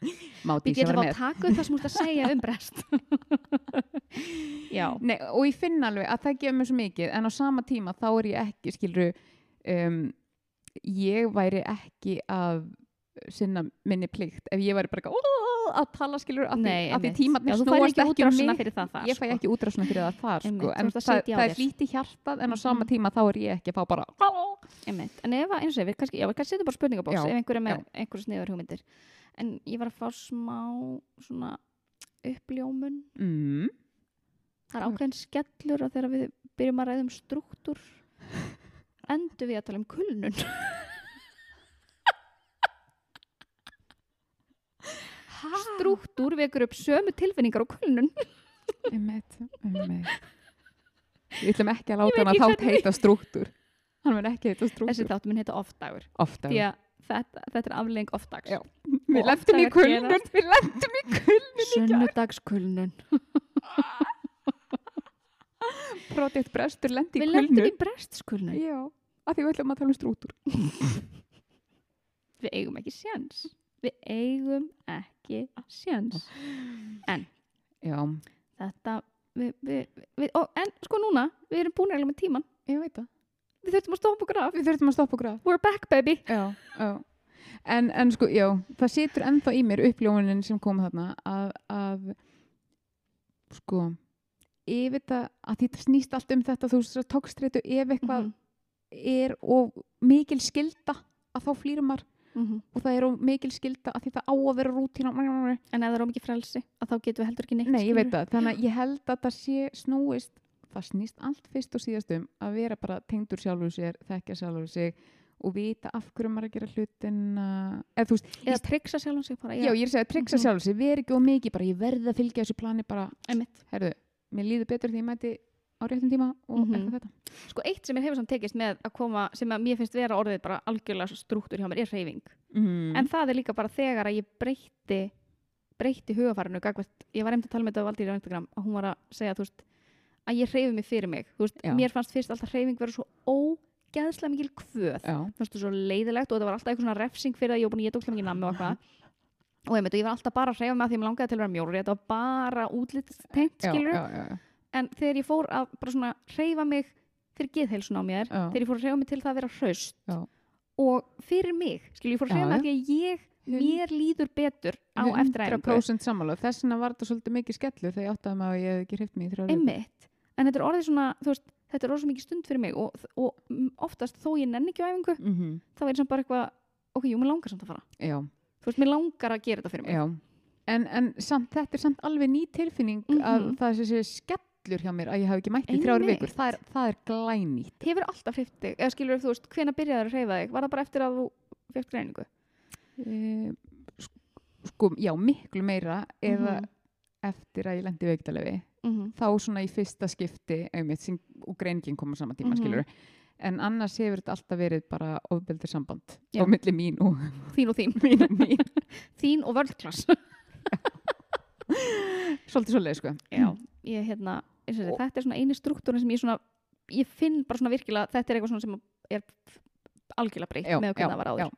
Við getum að taka upp það sem þú ert að segja um brest. Nei, og ég finn alveg að það gefur mér svo mikið en á sama tíma þá er ég ekki skilru um, ég væri ekki að sinna minni plikt ef ég væri bara "Ó", að tala skilur að því, því fær snúast ekki um mig það þar. ég fæ sko. ekki útrásuna fyrir það þar sko. en það, það er í hjartað en á sama Mhm. tíma þá er ég ekki að fá bara Einmitt. En ef að, eins og við kannski, já, kannski setja bara spurningabóks ef einhver er með einhverju sniður hugmyndir. En ég var að fá smá svona uppljómun. mm, Það er ákveðin skellur að þegar við byrjum að ræða um struktúr endur við að tala um kulnun. Struktúr vekur upp sömu tilfinningar og kulnun. einmitt, einmitt. við ætlum ekki að láta hann að þátt heita struktúr hann verður ekki heita Þessi struktúr þáttu mun heita off-dagur. ofta Því að þetta, þetta er aflegging off-dags. Já. við og lendum í kulnun við lendum í kulnun Sunnudagskulnun. Project Brestur lendi í Við kulnun lendum í brestskulnun. Já, af því við ætlum að tala um strútur. Við eigum ekki séns. Við eigum ekki sjans já, þetta við, við, við, ó, en sko núna, við erum búin með tíman við þurfum að stoppa okkur af. Við þurfum að stoppa okkur af. We're back baby. Já, já. En, en sko, já, það situr ennþá í mér uppljómunin sem kom þarna að, að sko ef þetta, að þetta snýst allt um þetta þú veist, tókstreitu, ef eitthvað Mhm, er og mikil skilda að þá flýrum maður mhm. og það er of mikil skilda að þetta á að vera rútína en ef það er ómikið frelsi að þá getum við heldur ekki neitt Nei, ég veit það, þannig að ég held að það sé snúist, það snýst allt fyrst og síðast um að vera bara tengdur sjálfur sér, þekkja sjálfur sig og vita af hverju maður að gera hlutin eða þú veist, eða tryggsa sjálfum sig bara já, ég er að segja tryggsa Mhm. sjálfur sig, veri ekki of mikið bara ég verði að fylgja þessu plani bara, Einmitt. herðu, mér líður betur því ég mæti á réttum tíma og Mhm. eitthvað þetta. Sko eitt sem mér hefur samt tekist með að koma sem að mér finnst vera orðið bara algjörlega struktúr hjá mér er hreyfing. Mm. en það er líka bara þegar að ég breytti breytti hugafarinu ég var einmitt að tala með þetta á Valdíri á Instagram og hún var að segja veist, að ég hreyfi mig fyrir mig. Veist, mér fannst fyrst alltaf hreyfing vera svo ógeðslega mikil kvöð. Fannst þú svo leiðilegt og þetta var alltaf eitthvað svona refsing fyrir að ég var búin að geta ókslega mikið nammi og eitthvað. Og einmitt, og ég var alltaf bara að hreyfa mig að því að mér langaði til að vera mjóri þetta var bara útlitstengt skilur já, já, já. En þegar ég fór að bara svona hreyfa mig fyrir geðheilsun á mér Já. þegar ég fór að hreyfa mig til það að vera hraust Já. og fyrir mig, skil ég fór að Já, mig að því að ég mér líður betur á eftiræfingu 100% sammála, þess vegna var þetta svolítið mikið skellu þegar ég áttaði mig að ég hef ekki hreift mig í vikur. einmitt, en þetta er orðið svona þú veist, þetta er orðið svo mikið stund fyrir mig og, og mm, oftast þó ég nenni ekki á æfingu Mhm. þá er það bara eitthvað, ok, jú, mér langar samt að fara Já, þú veist, mér langar að gera þetta fyrir mig Já, en, en samt, þetta er samt alveg ný tilfinning að Mhm. það sé skellur hjá mér að ég hafi ekki mætt í þrjár Einmitt. vikur. Það er, það er glænýtt. hefur alltaf hreift þig, eða skilur þú veist hvena byrjaður að hreyfa þig, var það bara eftir að þú fekk greiningu E, sko, já, miklu meira eða Mhm. eftir að ég lendi veikdalefi. mm -hmm. Þá svona í fyrsta skipti einmitt, sem, og greiningin koma saman tíma, Mhm. skilur. En annars hefur þetta alltaf verið bara ofbeldir samband á milli mín og þín og þín, mín og mín. þín og völdklass Svolítið svolítið, sko. já, ég hérna ég Og- þetta er svona eini struktúrin sem ég svona ég finn bara svona virkilega, þetta er eitthvað sem er algjörlega breytt með hvernig það var áður já.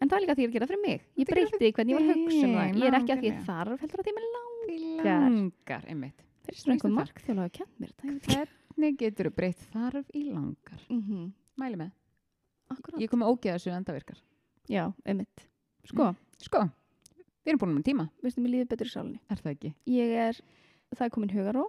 en það er líka því að gera það fyrir mig ég breytti hvernig ég var að hugsa um það ég er ekki að því að þarf heldur að því mér langar Langar, einmitt. þeir eru svona einhver það. markþjóla að kenna mér ég. Hvernig getur þú breytt þarf í langar? Mhm, Mæli með. akkurat. Ég kom með ógeða þessu endavirkar. já, einmitt sko, Sko, við erum búin um tíma, veistu, mér líður betur í sálinni er það ekki? ég er, það er komin hugaró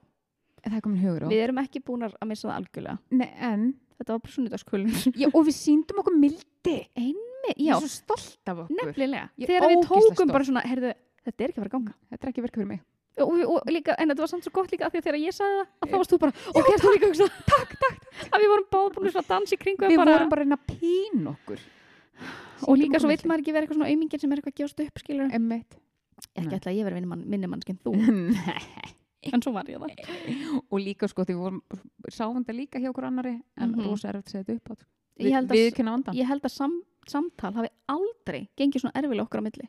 Það er komin hugur á. við erum ekki búin að missa það algjörlega. Nei, en, þetta var bara sunnudagskvölin já, og við síndum okkur mildi. einmi, já, er svo stolt af okkur. nefnilega. Þegar við tókum stolt. bara svona, heyrðu, þetta er ekki að fara að ganga. Þetta er ekki verka fyrir mig. og, við- og líka, en þetta var samt svo gott líka af því að þegar ég sagði það, að þá varst þú bara ok, þú líka hugsa, takk, takk að við vorum báð búin að dansa í kringu Við bara, vorum bara að að pín okkur. og líka svo vill maður ekki vera eitthvað svona aumingin sem er eitthvað að gefast upp, skilur Emmett. ekki að ég verið minni, minni mannskinn þú en svo var ég það og líka sko, því við sáum þetta líka hjá okkur annari, en Mhm. rosa erfitt þetta upp held að- Við kynna vandan. ég held að sam, samtal hafi aldrei gengið svona erfilega okkar á milli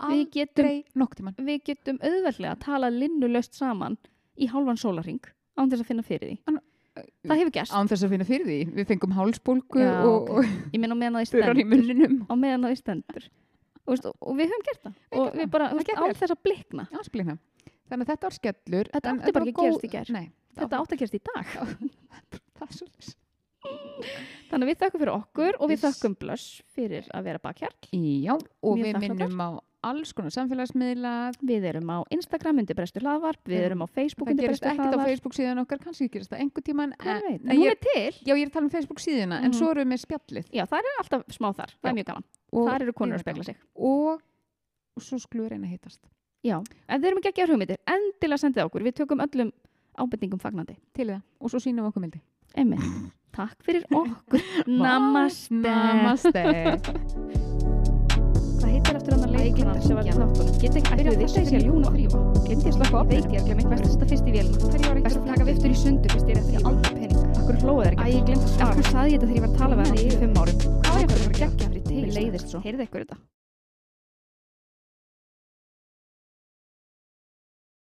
við getum, Aldrei nokk tíman. við getum auðveldlega að tala linnulöst saman í hálfan sólarring án þess að finna fyrir því það hefur gerst, Án þess að finna fyrir því. Við fengum hálsbólgu Já, og, ok. og ég meina á meðan það í stendur það og, og, við höfum gert það og gerðum við það. bara, Það þú veist, gekk á vel. þess að blikna. Þannig að þetta var skellur. Þetta átti bara ekki að gerast í. Nei. þetta átt að gerast í dag Það þannig að við þökkum fyrir okkur og við Yes. þökkum blöss fyrir að vera bakkjarl Já, og Mjög við minnum á alls konar samfélagsmiðla. við erum á Instagram undir Brestur hlaðvarp við erum á Facebook Það undir gerist Brestur ekkert á hlaðvarp Facebook síðan okkar, kannski gerist það einhver tíman. hver veit, Nei, en hún ég, er til já, ég er að tala um Facebook síðuna, en Mhm. svo erum við með spjallið. já, það er alltaf smá þar, það er mjög gaman þar eru konur að spegla sig Og, og svo reyna að hittast. Já, ef þið erum ekki að gera hugmyndir endilega sendið okkur, við tökum öllum ábendingum fagnandi Til í það. Og svo sýnum við okkur mildi. Einmitt. takk fyrir okkur namaste Namaste. hvað heitir eftir hann að leikona sem var í þáttunum get ekki byrjað þetta sé að ljúna þrýfa glemt ég að slaka á veit ég að glemma eitthvað best að fyrst í vélina hverju var eitthvað að taka viftur í sundur fyrst ég er eftir aldrei pening akkur hlóðu þeir ekki Æ, ég glemt að svara akkur saði ég þetta þegar ég var að tala við hann í fimm árum hvað var ég að fara að gegja tegis leiðist svo heyrðu eitthvað þetta